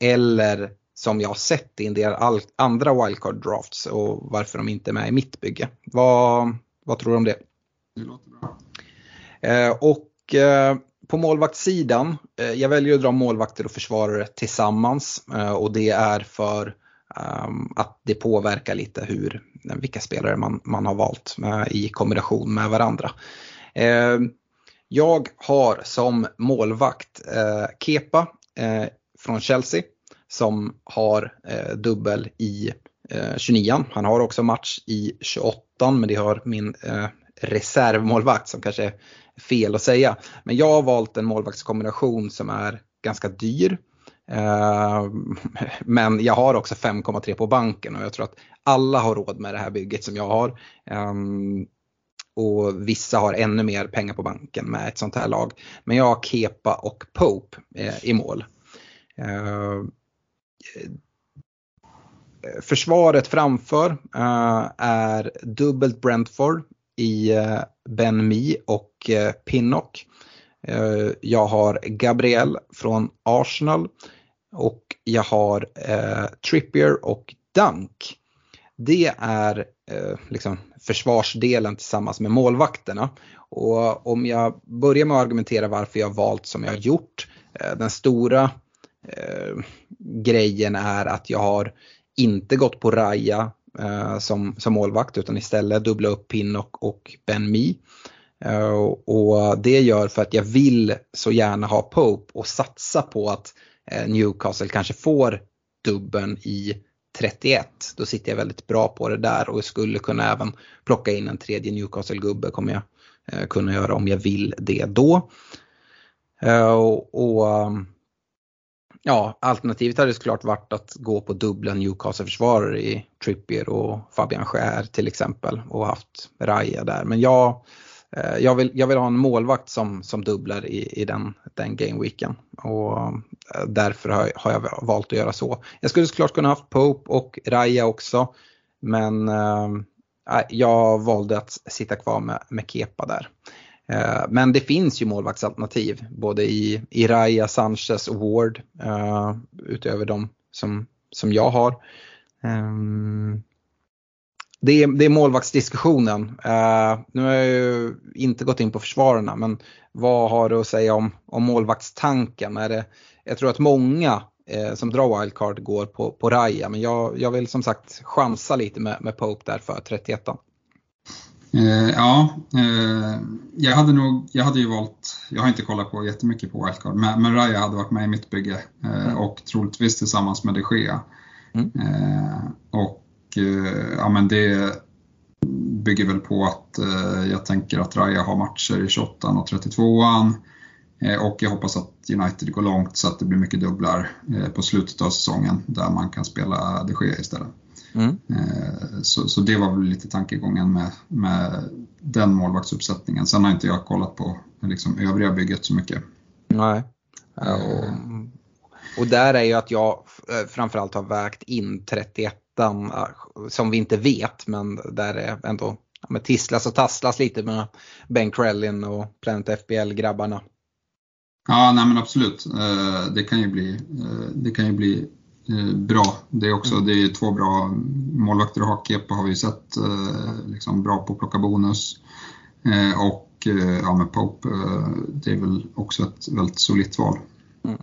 [SPEAKER 1] eller som jag har sett i en del andra wildcard drafts och varför de inte är med i mitt bygge. Vad, vad tror du om det?
[SPEAKER 2] Det låter bra.
[SPEAKER 1] Eh, och eh, på målvaktssidan, eh, jag väljer att dra målvakter och försvarare tillsammans och det är för ehm, att det påverkar lite hur, vilka spelare man, man har valt i kombination med varandra. Jag har som målvakt Kepa från Chelsea som har eh, dubbel i eh, 29 Han har också match i 28 men det har min eh, reservmålvakt som kanske är fel att säga. Men jag har valt en målvaktskombination som är ganska dyr. Eh, men jag har också 5,3 på banken och jag tror att alla har råd med det här bygget som jag har. Um, och vissa har ännu mer pengar på banken med ett sånt här lag. Men jag har Kepa och Pope eh, i mål. Uh, Eh, försvaret framför uh, är dubbelt Brentford i uh, Ben Mi och uh, Pinnock. Uh, jag har Gabriel från Arsenal och jag har Trippier och Dunk. Det är liksom försvarsdelen tillsammans med målvakterna. Och om jag börjar med att argumentera varför jag valt som jag har gjort. Den stora Eh, grejen är att jag har inte gått på Raja eh, som, som målvakt utan istället dubbla upp Pinnock och Ben Mi. Eh, och det gör för att jag vill så gärna ha Pope och satsa på att eh, Newcastle kanske får dubben i 31. Då sitter jag väldigt bra på det där och skulle kunna även plocka in en tredje Newcastle-gubbe kommer jag eh, kunna göra om jag vill det då. Eh, och, och ja, alternativet hade såklart varit att gå på dubbla Newcastle-försvarare i Trippier och Fabian Schär till exempel och haft Raja där. Men jag, eh, jag, vill, jag vill ha en målvakt som, som dubblar i, i den, den gameweeken och eh, därför har, har, jag valt att göra så. Jag skulle såklart kunna haft Pope och Raja också men äh, jag valde att sitta kvar med, med Kepa där. Eh, men det finns ju målvaktsalternativ både i, i Raya, Sanchez och Ward uh, utöver de som, som jag har. Um, det, är, det är målvaktsdiskussionen. Uh, nu har jag ju inte gått in på försvararna men vad har du att säga om, om målvaktstanken? Är det, jag tror att många som drar wildcard går på, på Raya men jag, jag vill som sagt chansa lite med, med Pope där för 31an.
[SPEAKER 2] Eh, ja, eh, jag hade nog, jag hade ju valt, jag har inte kollat på jättemycket på wildcard, men, men Raya hade varit med i mitt bygge eh, mm. och troligtvis tillsammans med de Gea. Mm. Eh, och eh, ja men det bygger väl på att eh, jag tänker att Raya har matcher i 28 och 32an och jag hoppas att United går långt så att det blir mycket dubblar på slutet av säsongen där man kan spela de Gea istället. Mm. Eh, så, så, det var väl lite tankegången med, med den målvaktsuppsättningen. Sen har inte jag kollat på liksom, övriga bygget så mycket.
[SPEAKER 1] Nej. Och, och där är ju att jag eh, framförallt har vägt in 31 eh, som vi inte vet men där är ändå ja, tisslas och tasslas lite med Ben Krellin och Planet FBL-grabbarna.
[SPEAKER 2] Ja, nej men absolut. Det kan ju bli, det kan ju bli bra. Det är också mm. det är två bra målvakter att ha. Kepa har vi sett liksom bra på att plocka bonus. Och ja, med Pope, det är väl också ett väldigt solitt val. Mm.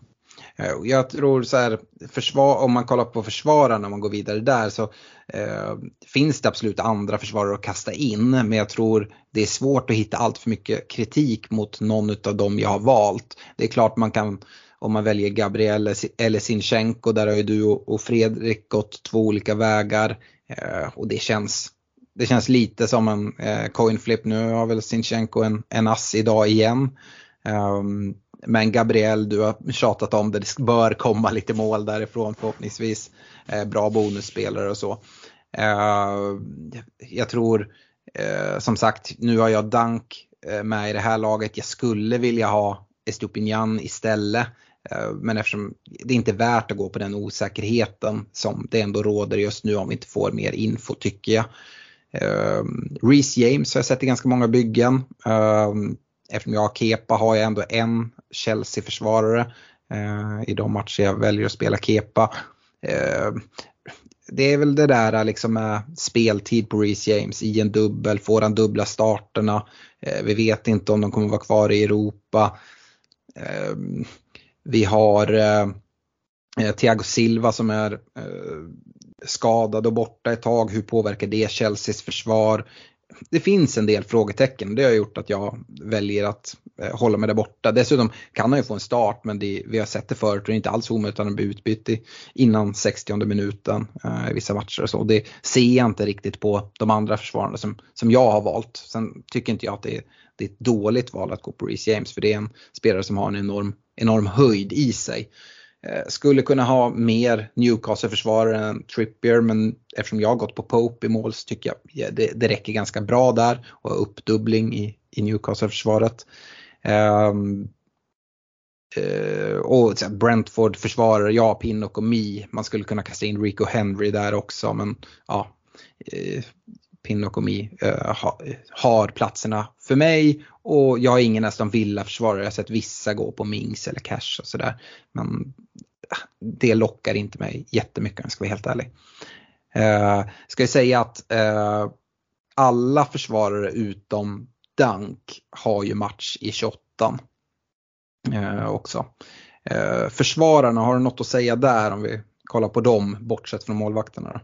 [SPEAKER 1] Jag tror så här, försvar, om man kollar på försvararna, om man går vidare där så eh, finns det absolut andra försvarare att kasta in. Men jag tror det är svårt att hitta allt för mycket kritik mot någon av dem jag har valt. Det är klart man kan, om man väljer Gabriel eller Sinchenko, där har ju du och Fredrik gått två olika vägar. Eh, och det känns, det känns lite som en eh, coin flip. Nu har väl Sinchenko en, en ass idag igen. Ehm, men Gabriel, du har tjatat om det, det bör komma lite mål därifrån förhoppningsvis. Eh, bra bonusspelare och så. Ehm, jag tror, som sagt, nu har jag Dank med i det här laget. Jag skulle vilja ha Estupinjan istället. Eh, men eftersom det inte är värt att gå på den osäkerheten som det ändå råder just nu om vi inte får mer info tycker jag. Eh, Reece James har jag sett i ganska många byggen. Eh, eftersom jag har Kepa har jag ändå en Chelsea-försvarare i de matcher jag väljer att spela Kepa. Det är väl det där liksom med speltid på Reece James i en dubbel, får han dubbla starterna. Vi vet inte om de kommer vara kvar i Europa. Eh, vi har eh, Thiago Silva som är eh, skadad och borta ett tag. Hur påverkar det Chelseas försvar? Det finns en del frågetecken. Det har gjort att jag väljer att eh, hålla mig där borta. Dessutom kan han ju få en start men det, vi har sett det förut och det är inte alls omöjligt att han blir utbytt innan 60 minuten eh, i vissa matcher och så. Det ser jag inte riktigt på de andra försvararna som, som jag har valt. Sen tycker inte jag att det är, det är ett dåligt val att gå på Reece James för det är en spelare som har en enorm, enorm höjd i sig. Eh, skulle kunna ha mer Newcastle-försvarare än Trippier men eftersom jag har gått på Pope i mål så tycker jag det, det räcker ganska bra där och uppdubbling i, i Newcastle-försvaret. Um, uh, och Brentford-försvarare, ja, Pinnock och Mi. Man skulle kunna kasta in Rico Henry där också men ja. Uh, Pinnock och Mi eh, ha, har platserna för mig och jag är ingen nästan villa-försvarare. Jag har sett vissa gå på Mings eller Cash och sådär. Men eh, det lockar inte mig jättemycket om jag ska vara helt ärlig. Eh, ska jag säga att eh, alla försvarare utom Dunk har ju match i 28 eh, också. Eh, försvararna, har du något att säga där om vi kollar på dem bortsett från målvakterna? Då?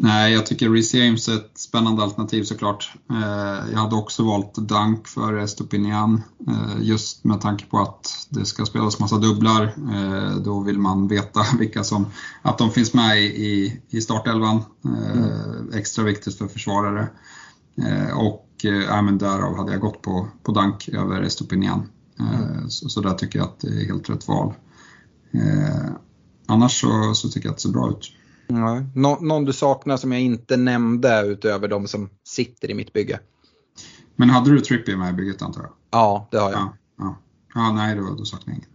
[SPEAKER 2] Nej, jag tycker Reece James är ett spännande alternativ såklart. Eh, jag hade också valt Dunk för Estopinian eh, just med tanke på att det ska spelas massa dubblar. Eh, då vill man veta vilka som, att de finns med i, i startelvan. Mm. Extra viktigt för försvarare. Och ja, men därav hade jag gått på, på Dunk över Estopinian. Mm. Så, så där tycker jag att det är helt rätt val. Annars så, så tycker jag att det ser bra ut.
[SPEAKER 1] Ja. Nå någon du saknar som jag inte nämnde utöver de som sitter i mitt bygge?
[SPEAKER 2] Men hade du Trippier med i bygget antar jag?
[SPEAKER 1] Ja, det har jag.
[SPEAKER 2] Ja, ja. ja nej, då, då saknar jag ingen.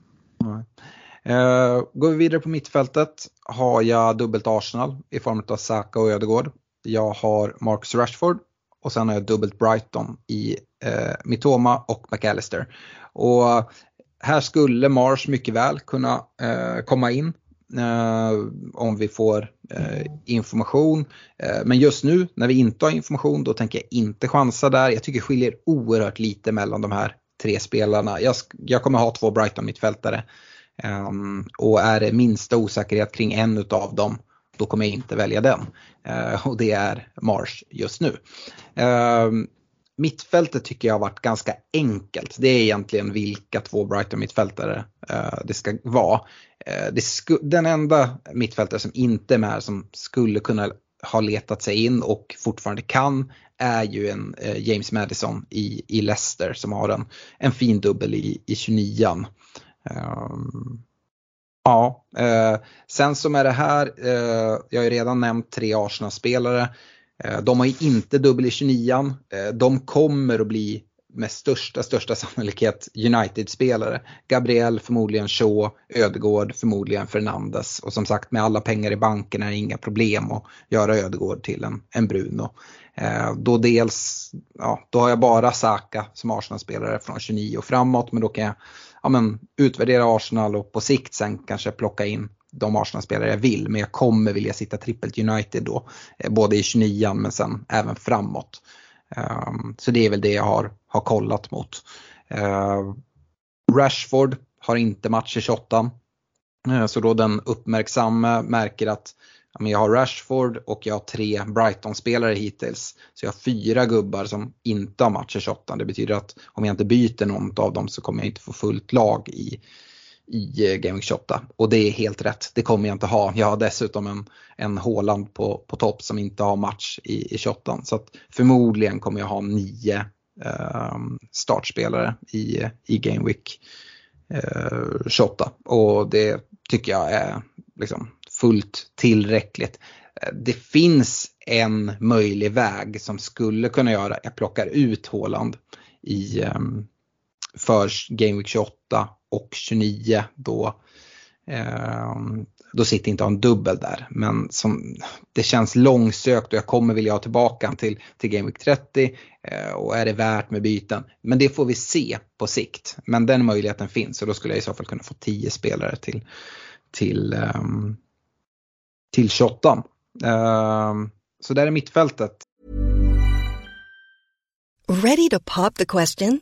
[SPEAKER 1] Uh, går vi vidare på mittfältet har jag dubbelt Arsenal i form av Saka och Ödegård. Jag har Marcus Rashford och sen har jag dubbelt Brighton i uh, Mitoma och McAllister. Och här skulle Mars mycket väl kunna uh, komma in Eh, om vi får eh, information. Eh, men just nu när vi inte har information då tänker jag inte chansa där. Jag tycker det skiljer oerhört lite mellan de här tre spelarna. Jag, jag kommer ha två Brighton mittfältare. Ehm, och är det minsta osäkerhet kring en av dem då kommer jag inte välja den. Eh, och det är Mars just nu. Ehm, Mittfältet tycker jag har varit ganska enkelt. Det är egentligen vilka två Brighton mittfältare eh, det ska vara. Eh, sku, den enda mittfältare som inte är med som skulle kunna ha letat sig in och fortfarande kan är ju en eh, James Madison i, i Leicester som har en, en fin dubbel i, i 29 um, eh, Ja, eh, sen som är det här, eh, jag har ju redan nämnt tre Arsenal-spelare. Eh, de har ju inte dubbel i 29 eh, De kommer att bli med största, största sannolikhet United-spelare. Gabriel förmodligen Shaw, Ödegård förmodligen Fernandes och som sagt med alla pengar i banken är det inga problem att göra Ödegård till en, en Bruno. Eh, då dels, ja, då har jag bara Saka som Arsenal-spelare från 29 och framåt men då kan jag ja, men, utvärdera Arsenal och på sikt sen kanske plocka in de Arsenal-spelare jag vill. Men jag kommer vilja sitta trippelt United då. Eh, både i 29 men sen även framåt. Ehm, så det är väl det jag har, har kollat mot. Ehm, Rashford har inte match i 28. Ehm, så då den uppmärksamma märker att jag har Rashford och jag har tre Brighton-spelare hittills. Så jag har fyra gubbar som inte har match i 28. Det betyder att om jag inte byter något av dem så kommer jag inte få fullt lag i, i eh, Game Week 28. Och det är helt rätt, det kommer jag inte ha. Jag har dessutom en, en Håland på, på topp som inte har match i, i 28. Så att förmodligen kommer jag ha nio eh, startspelare i, i Game Week eh, 28. Och det tycker jag är liksom fullt tillräckligt. Det finns en möjlig väg som skulle kunna göra, jag plockar ut Håland i, ehm, för Game Week 28 och 29 då eh, då sitter inte en dubbel där. Men som, det känns långsökt och jag kommer vilja ha tillbaka till, till Game Week 30 eh, och är det värt med byten. Men det får vi se på sikt. Men den möjligheten finns och då skulle jag i så fall kunna få 10 spelare till, till, eh, till 28. Uh, eh, så där är mittfältet.
[SPEAKER 4] Ready to pop the question?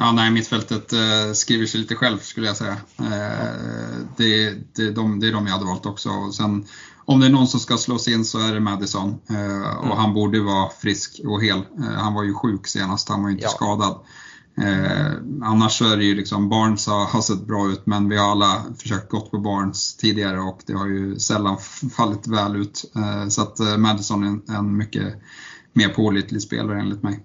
[SPEAKER 2] Ja, nej, mittfältet eh, skriver sig lite själv skulle jag säga. Eh, det, det, de, det är de jag hade valt också. Och sen om det är någon som ska slås in så är det Madison. Eh, och mm. han borde vara frisk och hel. Eh, han var ju sjuk senast, han var ju inte ja. skadad. Eh, annars så är det ju liksom, Barnes har, har sett bra ut men vi har alla försökt gått på Barnes tidigare och det har ju sällan fallit väl ut. Eh, så att eh, Madison är en, en mycket mer pålitlig spelare enligt mig.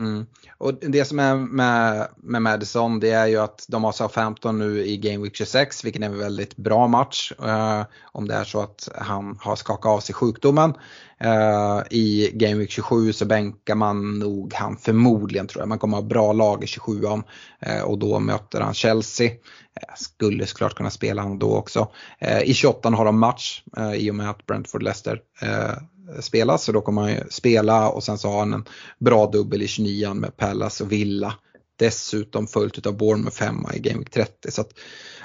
[SPEAKER 1] Mm. Och det som är med, med Madison det är ju att de har Southampton nu i Game Week 26 vilket är en väldigt bra match. Eh, om det är så att han har skakat av sig sjukdomen. Uh, I Game Week 27 så bänkar man nog han förmodligen tror jag. Man kommer ha bra lag i 27 om uh, och då möter han Chelsea. Eh, skulle såklart kunna spela honom då också. Eh, I 28 har de match i och med att Brentford-Leicester spelas så då kommer han ju spela och sen så har han en bra dubbel i 29 med Palace och Villa. Dessutom följt av Bournemouth hemma i Game Week 30. Så att,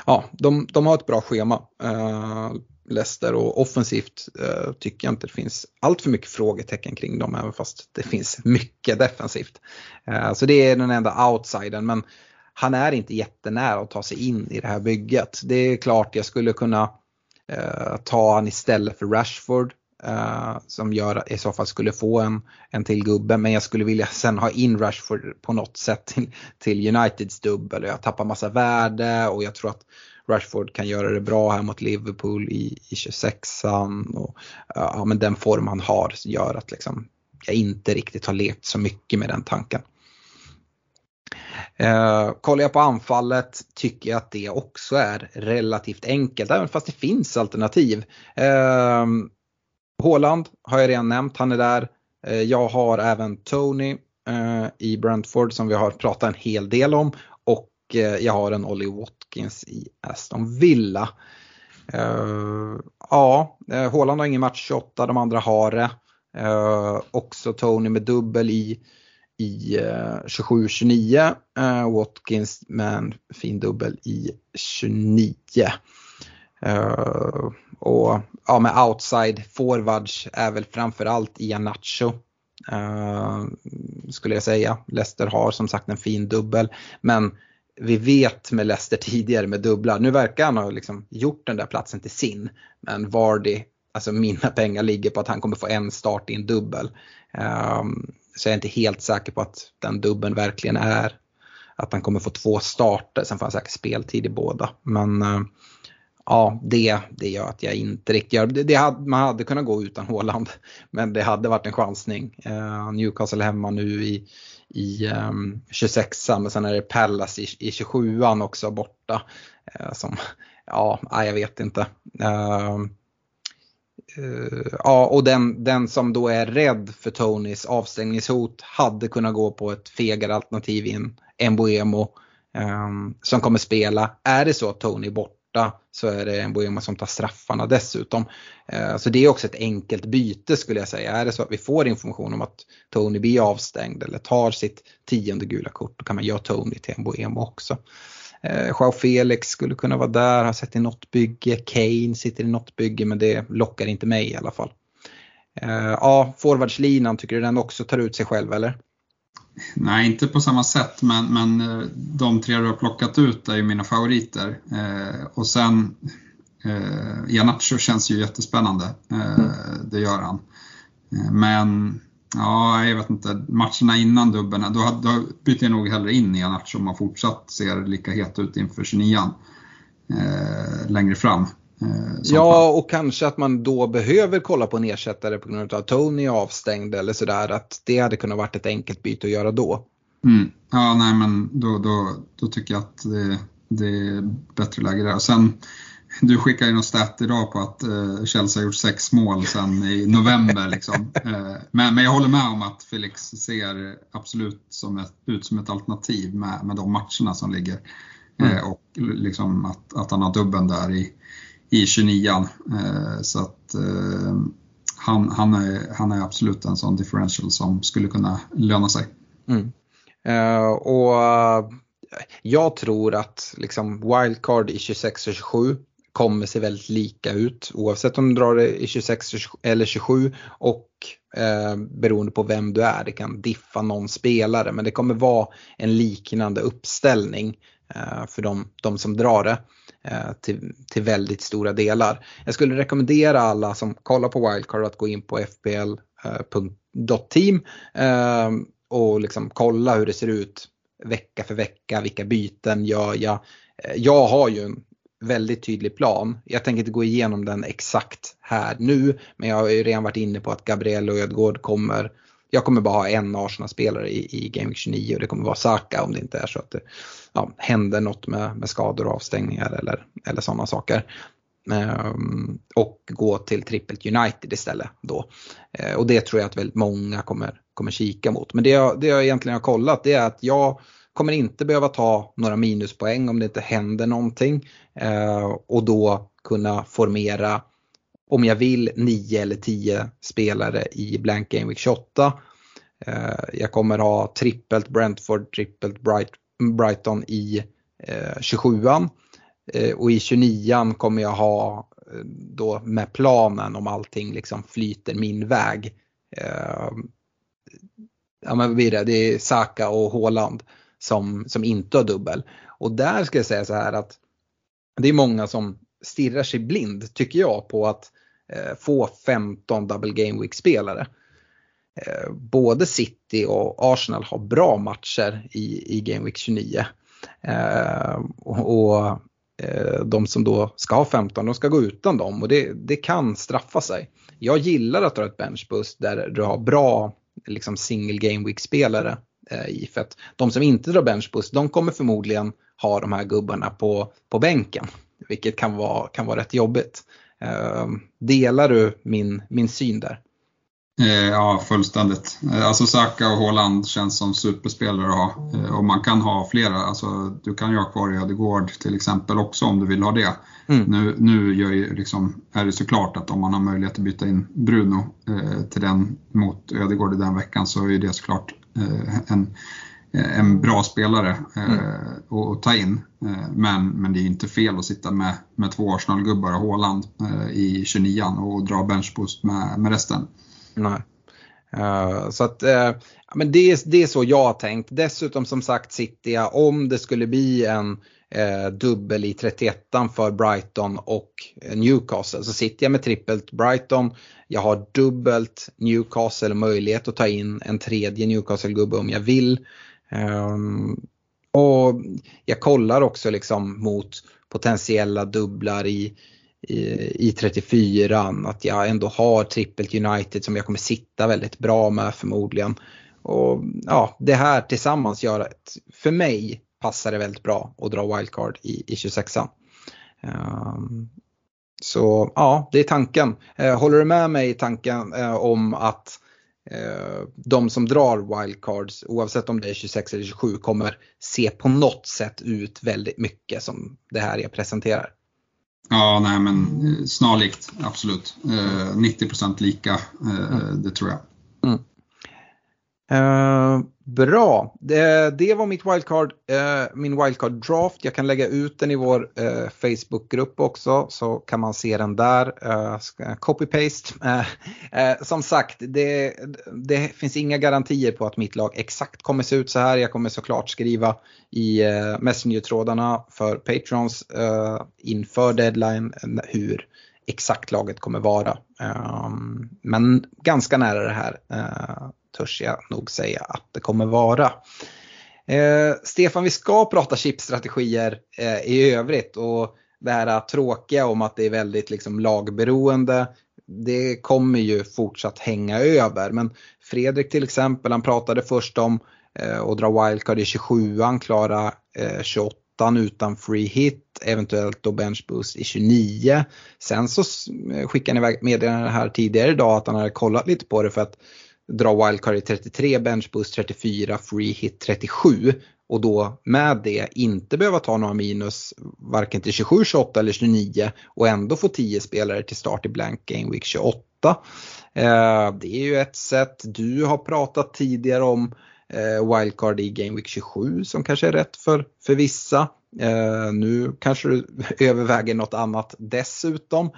[SPEAKER 1] ja, de, de har ett bra schema. Leicester och offensivt uh, tycker jag inte det finns allt för mycket frågetecken kring dem även fast det finns mycket defensivt. Uh, så det är den enda outsidern men han är inte jättenära att ta sig in i det här bygget. Det är klart jag skulle kunna eh, ta han istället för Rashford Uh, som gör i så fall skulle få en, en till gubbe. Men jag skulle vilja sen ha in Rashford på något sätt till, till Uniteds dubbel. och Jag tappar massa värde och jag tror att Rashford kan göra det bra här mot Liverpool i, i 26an. Och, ja, men den form han har gör att liksom, jag inte riktigt har lekt så mycket med den tanken. Uh, kollar jag på anfallet tycker jag att det också är relativt enkelt, även fast det finns alternativ. Eh, uh, Håland har jag redan nämnt, han är där. Eh, jag har även Tony eh, i Brentford som vi har pratat en hel del om Eh, jag har en Ollie Watkins i Aston Villa. Eh, ja, eh, Håland har ingen match 28, de andra har det. Också Tony med dubbel i, i 27-29. Watkins med en fin dubbel i 29. Och ja, med outside forwards är väl framförallt Ian Nacho Uh, skulle jag säga. Leicester har som sagt en fin dubbel. Men vi vet med Leicester tidigare med dubbla, nu verkar han ha liksom gjort den där platsen till sin. Men Vardy, alltså mina pengar ligger på att han kommer få en start i en dubbel. Um, så jag är inte helt säker på att den dubbeln verkligen är att han kommer få två starter, sen får han säkert speltid i båda. Men uh, ja, det, det gör att jag inte riktigt gör det. det hade, man hade kunnat gå utan Håland, men det hade varit en chansning. Uh, Newcastle hemma nu i, i ehm, um, 26 men sen är det Pallas i, i 27an också borta. Uh, som, ja, jag vet inte. Uh, ja, och den, den som då är rädd för Tonys avstängningshot hade kunnat gå på ett fegare alternativ i en Boemo, um, ehm, som kommer spela. Är det så att Tony är borta så är det en som tar straffarna dessutom. Eh, så det är också ett enkelt byte skulle jag säga. Är det så att vi får information om att Tony blir avstängd eller tar sitt tionde gula kort då kan man göra Tony till en också. Eh, Joao Felix skulle kunna vara där, har sett i något bygge. Kane sitter i något bygge men det lockar inte mig i alla fall. Eh, ja, forwardslinan, tycker du den också tar ut sig själv eller?
[SPEAKER 2] Nej, inte på samma sätt, men, men eh, de tre du har plockat ut är ju mina favoriter. Eh, och sen eh, Janacho känns ju jättespännande, eh, mm. det gör han. Eh, men ja, jag vet inte, matcherna innan dubben, då, då byter jag nog hellre in Janacho om han fortsatt ser lika het ut inför 29 eh, längre fram.
[SPEAKER 1] Eh, ja, och kanske att man då behöver kolla på en ersättare på grund av att Tony är avstängd eller sådär. Att det hade kunnat varit ett enkelt byte att göra då.
[SPEAKER 2] Mm. Ja, nej men då, då, då tycker jag att det, det är bättre läge där. Och sen, du skickade ju något stat idag på att uh, Chelsea har gjort sex mål sedan i november. Liksom. uh, men, men jag håller med om att Felix ser absolut som ett, ut som ett alternativ med, med de matcherna som ligger. Mm. Uh, och liksom att, att han har dubben där i, i 29an. Eh, så att eh, han, han, är, han är absolut en sån differential som skulle kunna löna sig.
[SPEAKER 1] Mm. Uh, och jag tror att liksom wildcard i 26 och 27 kommer se väldigt lika ut oavsett om du drar det i 26 eller 27 och eh, beroende på vem du är. Det kan diffa någon spelare men det kommer vara en liknande uppställning eh, för de, de som drar det. Eh, till, till väldigt stora delar. Jag skulle rekommendera alla som kollar på Wildcard att gå in på fpl.team eh, eh, och liksom kolla hur det ser ut vecka för vecka, vilka byten gör jag. Jag har ju en väldigt tydlig plan. Jag tänker inte gå igenom den exakt här nu, men jag har ju redan varit inne på att Gabriel och Ödgård kommer jag kommer bara ha en Arsenal-spelare i, i Game 29 och det kommer vara Saka om det inte är så att det ja, händer något med, med skador och avstängningar eller, eller sådana saker. Um, och gå till trippelt United istället då. Uh, och det tror jag att väldigt många kommer, kommer kika mot. Men det jag, det jag egentligen har kollat det är att jag kommer inte behöva ta några minuspoäng om det inte händer någonting. Uh, och då kunna formera om jag vill 9 eller 10 spelare i Blank Game Week 28. Eh, jag kommer ha trippelt Brentford, trippelt Bright, Brighton i eh, 27an. Eh, och i 29an kommer jag ha då med planen om allting liksom flyter min väg. Ja men vad blir det? Det är Saka och Håland som, som inte har dubbel. Och där ska jag säga så här att det är många som stirrar sig blind tycker jag på att eh, få 15 double game week spelare. Eh, både City och Arsenal har bra matcher i, i Game Week 29. Eh, och eh, de som då ska ha 15, de ska gå utan dem och det, det kan straffa sig. Jag gillar att dra ett benchboost där du har bra liksom single game week spelare eh, i. För att de som inte drar benchboost, de kommer förmodligen ha de här gubbarna på, på bänken. Vilket kan vara, kan vara rätt jobbigt. Delar du min, min syn där?
[SPEAKER 2] Eh, ja, fullständigt. Eh, alltså Saka och Haaland känns som superspelare att ha. Eh, och man kan ha flera. Alltså, du kan ju ha kvar Ödegård till exempel också om du vill ha det. Mm. Nu, nu gör ju liksom, är det såklart att om man har möjlighet att byta in Bruno eh, till den mot Ödegård i den veckan så är det såklart eh, en, en bra spelare eh, mm. att ta in. men, men det är inte fel att sitta med, med två Arsenal-gubbar och Haaland i 29an och dra benchboost med, med resten.
[SPEAKER 1] Nej. Uh, så att, uh, men det, är, det är så jag har tänkt. Dessutom som sagt sitter jag, om det skulle bli en uh, dubbel i 31 för Brighton och Newcastle så sitter jag med trippelt Brighton. Jag har dubbelt Newcastle möjlighet att ta in en tredje Newcastle-gubbe om jag vill. Um, och jag kollar också liksom mot potentiella dubblar i i, 34 att jag ändå har trippelt United som jag kommer sitta väldigt bra med förmodligen. Och ja, det här tillsammans gör att för mig passar det väldigt bra att dra wildcard i, i 26an. Um, ehm, så ja, det är tanken. Uh, håller du med mig i tanken uh, om att uh, de som drar wildcards, oavsett om det är 26 eller 27, kommer se på något sätt ut väldigt mycket som det här jag presenterar?
[SPEAKER 2] Ja, nej men eh, snarlikt, absolut. Eh, 90% lika, eh, mm. det tror jag. Mm.
[SPEAKER 1] Uh, bra, det, det, var mitt wildcard, uh, min wildcard draft. Jag kan lägga ut den i vår uh, Facebookgrupp också så kan man se den där. Copy-paste. som sagt, det, det, finns inga garantier på att mitt lag exakt kommer se ut så här. Jag kommer såklart skriva i uh, Messenger-trådarna för Patrons inför deadline hur exakt laget kommer vara. Ehm, men ganska nära det här törs jag nog säga att det kommer vara. Eh, Stefan, vi ska prata chipstrategier eh, i övrigt och det här tråkiga om att det är väldigt liksom, lagberoende. Det kommer ju fortsatt hänga över. Men Fredrik till exempel, han pratade först om eh, att dra wildcard i 27an, klara eh, 28 utan free hit, eventuellt då bench boost i 29. Sen så skickade han iväg meddelande här tidigare idag att han hade kollat lite på det för att dra wildcard i 33, bench boost 34, free hit 37 och då med det inte behöva ta några minus varken till 27, 28 eller 29 och ändå få 10 spelare till start i blank game week 28. Eh, det är ju ett sätt. Du har pratat tidigare om eh, wildcard i game week 27 som kanske är rätt för, för vissa. Uh, nu kanske du överväger något annat dessutom.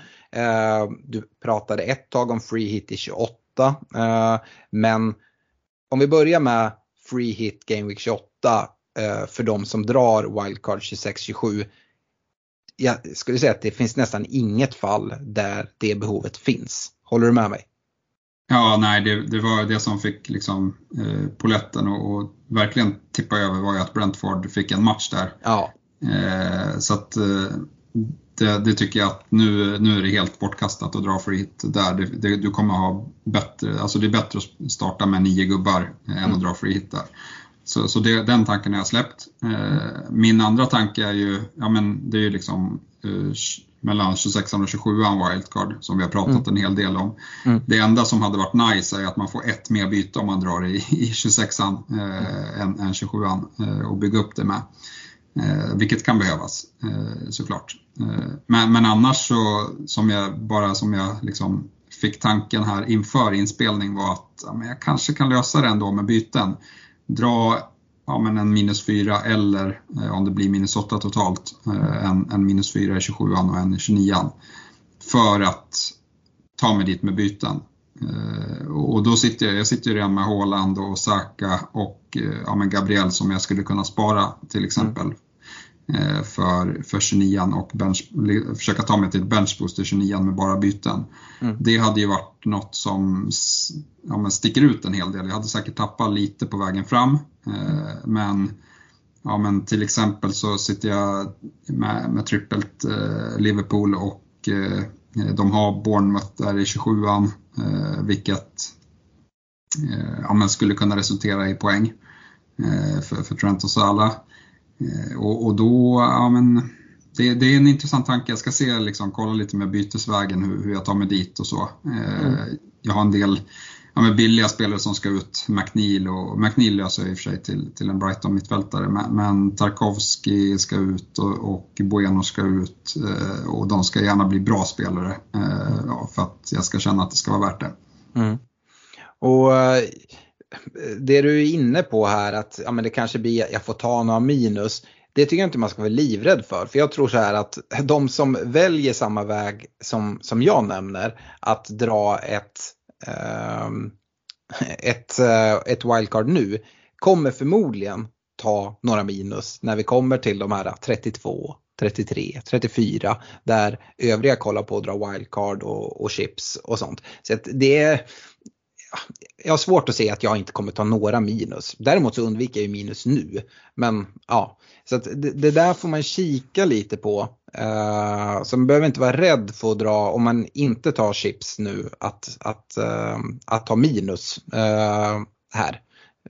[SPEAKER 1] du pratade ett tag om free hit i 28 28. Eh, men om vi börjar med Free Hit Game Week 28 eh, för de som drar Wildcard 26-27. Jag skulle säga att det finns nästan inget fall där det behovet finns. Håller du med mig?
[SPEAKER 2] Ja, nej, det, det var det som fick liksom, eh, poletten och, och, verkligen tippa över var ju att Brentford fick en match där.
[SPEAKER 1] Ja.
[SPEAKER 2] Eh, så att eh, det, det, tycker jag att nu, nu är det helt bortkastat att dra för hit där. Det, det, du kommer ha bättre, alltså det är bättre att starta med nio gubbar än att mm. dra för hit där. Så, så det, den tanken har jag släppt. Eh, min andra tanke är ju, ja men det är ju liksom eh, mellan 26 och 27 wildcard som vi har pratat mm. en hel del om. Mm. Det enda som hade varit nice är att man får ett mer byte om man drar i, i 26 an eh, än, än 27 an eh, och bygga upp det med. Eh, vilket kan behövas eh, såklart. Eh, men, men annars så, som jag, bara som jag liksom fick tanken här inför inspelning var att ja, men jag kanske kan lösa det ändå med byten. Dra ja, men en minus 4 eller eh, om det blir minus 8 totalt, eh, en, en minus 4 i 27 och en i 29 För att ta mig dit med byten. Eh, och då sitter jag, jag sitter redan med Håland och Saka och eh, ja, men Gabriel som jag skulle kunna spara till exempel. Mm. För, för 29 och bench, försöka ta mig till ett benchboost i 29 med bara byten. Mm. Det hade ju varit något som ja, men sticker ut en hel del. Jag hade säkert tappat lite på vägen fram. Men, ja, men till exempel så sitter jag med, med trippelt Liverpool och de har Bournemouth där i 27an Eh, vilket eh, ja, skulle kunna resultera i poäng eh, för, för Trent och Salah. Och, och då, ja men det, det, är en intressant tanke. Jag ska se, liksom, kolla lite med bytesvägen hur, hur jag tar mig dit och så. Mm. Jag har en del ja, med billiga spelare som ska ut, McNeil och McNeil löser jag i och för sig till, till en Brighton mittfältare men, men Tarkovski ska ut och, och Bueno ska ut eh, och de ska gärna bli bra spelare eh, ja, för att jag ska känna att det ska vara värt det.
[SPEAKER 1] Mm. Och eh, det du är inne på här att ja, men det kanske blir, jag får ta några minus. Det tycker jag inte man ska vara livrädd för. För jag tror så här att de som väljer samma väg som, som jag nämner, att dra ett Ehm, ett, eh, ett wildcard nu kommer förmodligen ta några minus när vi kommer till de här 32, 33, 34 där övriga kollar på att dra wildcard och, och chips och sånt. Så det är, jag har svårt att se att jag inte kommer ta några minus. Däremot så undviker jag ju minus nu. Men ja, så att det, det där får man kika lite på. Uh, så man behöver inte vara rädd för att dra, om man inte tar chips nu, att, att, uh, att ta minus uh, här.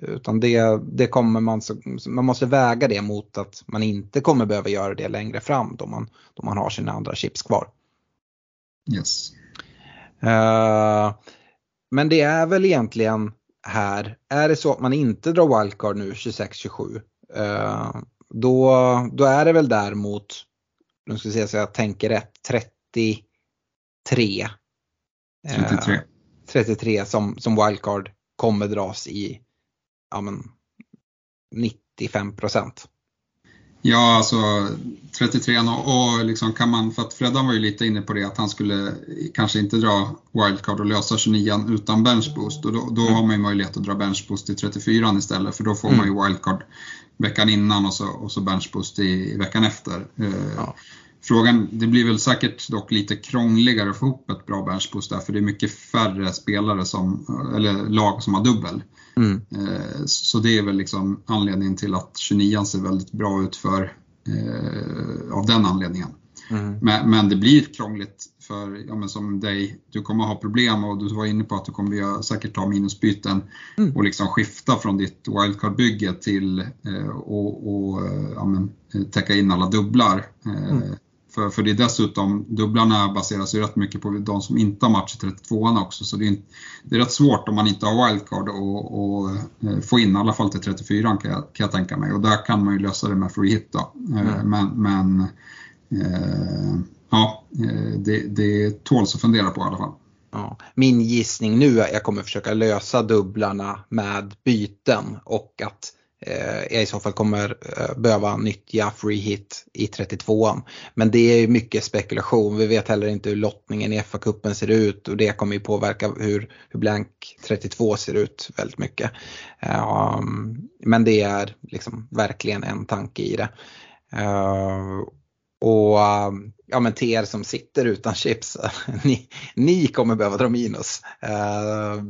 [SPEAKER 1] Utan det, det kommer man, man måste väga det mot att man inte kommer behöva göra det längre fram då man, då man har sina andra chips kvar.
[SPEAKER 2] Yes.
[SPEAKER 1] Men det är väl egentligen här, är det så att man inte drar wildcard nu 26-27 eh, då, då är det väl däremot, nu ska se så jag tänker rätt, 33.
[SPEAKER 2] 33.
[SPEAKER 1] 33 som, som wildcard kommer dras i ja, men 95 procent.
[SPEAKER 2] Ja, alltså 33 och, och liksom kan man, för att Freddan var ju lite inne på det att han skulle kanske inte dra wildcard och lösa 29 utan benchboost och då, då mm. har man ju möjlighet att dra benchboost till 34 istället för då får mm. man ju wildcard veckan innan och så, och så benchboost i, i veckan efter. Eh, ja. Frågan, det blir väl säkert dock lite krångligare att få ihop ett bra benchboost där för det är mycket färre spelare som, eller lag som har dubbel. Mm. Eh, så det är väl liksom anledningen till att 29 ser väldigt bra ut för, eh, av den anledningen. Mm. Men, men, det blir krångligt för, ja, men som dig, du kommer ha problem och du var inne på att du kommer säkert ta minusbyten mm. och liksom skifta från ditt wildcard-bygge till eh, och, och ja, men, täcka in alla dubblar. Mm. För, för det är dessutom, dubblarna baseras ju rätt mycket på de som inte har match i 32an också. Så det är, det är rätt svårt om man inte har wildcard och, eh, få in i alla fall till 34 kan jag, kan jag tänka mig. Och där kan man ju lösa det med free hit då. Eh, mm. Men, men eh, ja, eh, det, det tåls att fundera på i alla fall.
[SPEAKER 1] Ja. Min gissning nu är att jag kommer försöka lösa dubblarna med byten och att Eh, jag i så fall kommer eh, behöva nyttja free hit i 32an. Men det är mycket spekulation. Vi vet heller inte hur lottningen i FA-cupen ser ut och det kommer ju påverka hur, hur blank 32 ser ut väldigt mycket. Eh, men det är liksom verkligen en tanke i det. Uh, och ja men till er som sitter utan chips, ni, ni kommer behöva dra minus. Uh,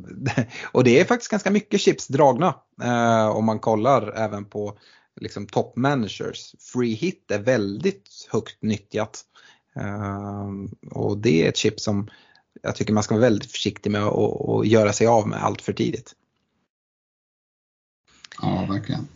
[SPEAKER 1] och det är faktiskt ganska mycket chips dragna uh, om man kollar även på liksom top managers. Free hit är väldigt högt nyttjat. Uh, och det är ett chip som jag tycker man ska vara väldigt försiktig med att göra sig av med allt för tidigt.
[SPEAKER 2] Ja, verkligen.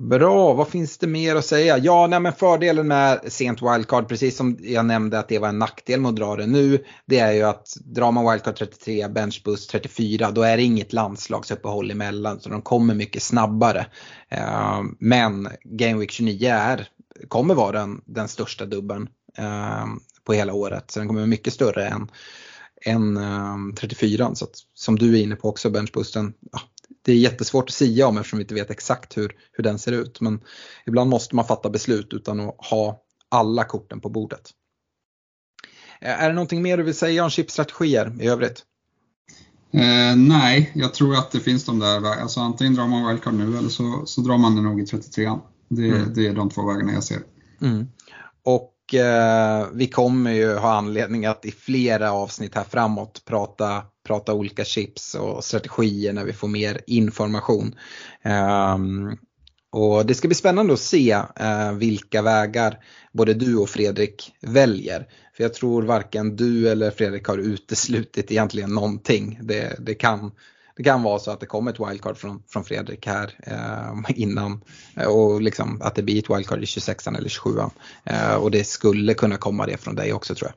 [SPEAKER 1] Bra, vad finns det mer att säga? Ja, nej, men fördelen med sent wildcard, precis som jag nämnde att det var en nackdel med att dra det nu, det är ju att drar man wildcard 33, benchbus 34, då är det inget landslagsuppehåll emellan, så de kommer mycket snabbare. Uh, men Game Week 29 är, kommer vara den, den största dubben uh, på hela året, så den kommer vara mycket större än än eh, um, 34 så att, som du är inne på också benchboosten, ja, det är jättesvårt att säga om eftersom vi inte vet exakt hur, hur den ser ut. Men ibland måste man fatta beslut utan att ha alla korten på bordet. Är det någonting mer du vill säga om chipstrategier i övrigt?
[SPEAKER 2] Eh, nej, jag tror att det finns de där. Alltså antingen drar man wildcard nu eller så, så drar man det nog i 33 det, mm. det är de två vägarna jag ser.
[SPEAKER 1] Mm. Och eh, vi kommer ju ha anledning att i flera avsnitt här framåt prata prata olika chips och strategier när vi får mer information. Eh, och det ska bli spännande att se eh, vilka vägar både du och Fredrik väljer. För jag tror varken du eller Fredrik har uteslutit egentligen någonting. Det, det, kan, det kan vara så att det kommer ett wildcard från, från Fredrik här uh, innan och liksom att det blir ett wildcard i 26 eller 27 uh, Och det skulle kunna komma det från dig också tror jag.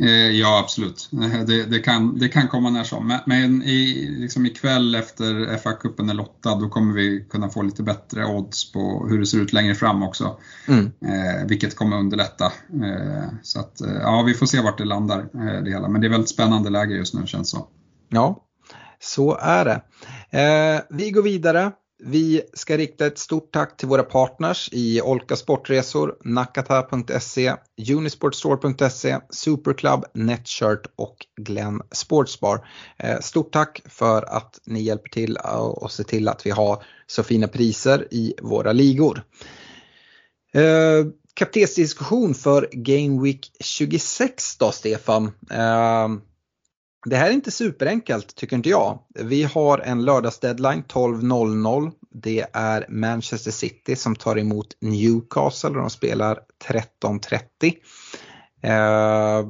[SPEAKER 2] Eh, ja, absolut. Eh, det, det, kan, det kan komma när som. Men i, liksom ikväll efter FA-cupen är lottad, då kommer vi kunna få lite bättre odds på hur det ser ut längre fram också. Mm. Eh, vilket kommer underlätta. Eh, så att, eh, ja, vi får se vart det landar eh, det hela. Men det är väldigt spännande läge just nu känns så.
[SPEAKER 1] Ja, så är det. Eh, vi går vidare Vi ska rikta ett stort tack till våra partners i Olka Sportresor, Nakata.se, Unisportstore.se, Superclub, Netshirt och Glenn Sportsbar. Eh, stort tack för att ni hjälper till och ser till att vi har så fina priser i våra ligor. Eh, kaptensdiskussion för Game Week 26 då Stefan. Det här är inte superenkelt tycker inte jag. Vi har en lördagsdeadline 12.00. Det är Manchester City som tar emot Newcastle och de spelar 13.30. Uh, eh,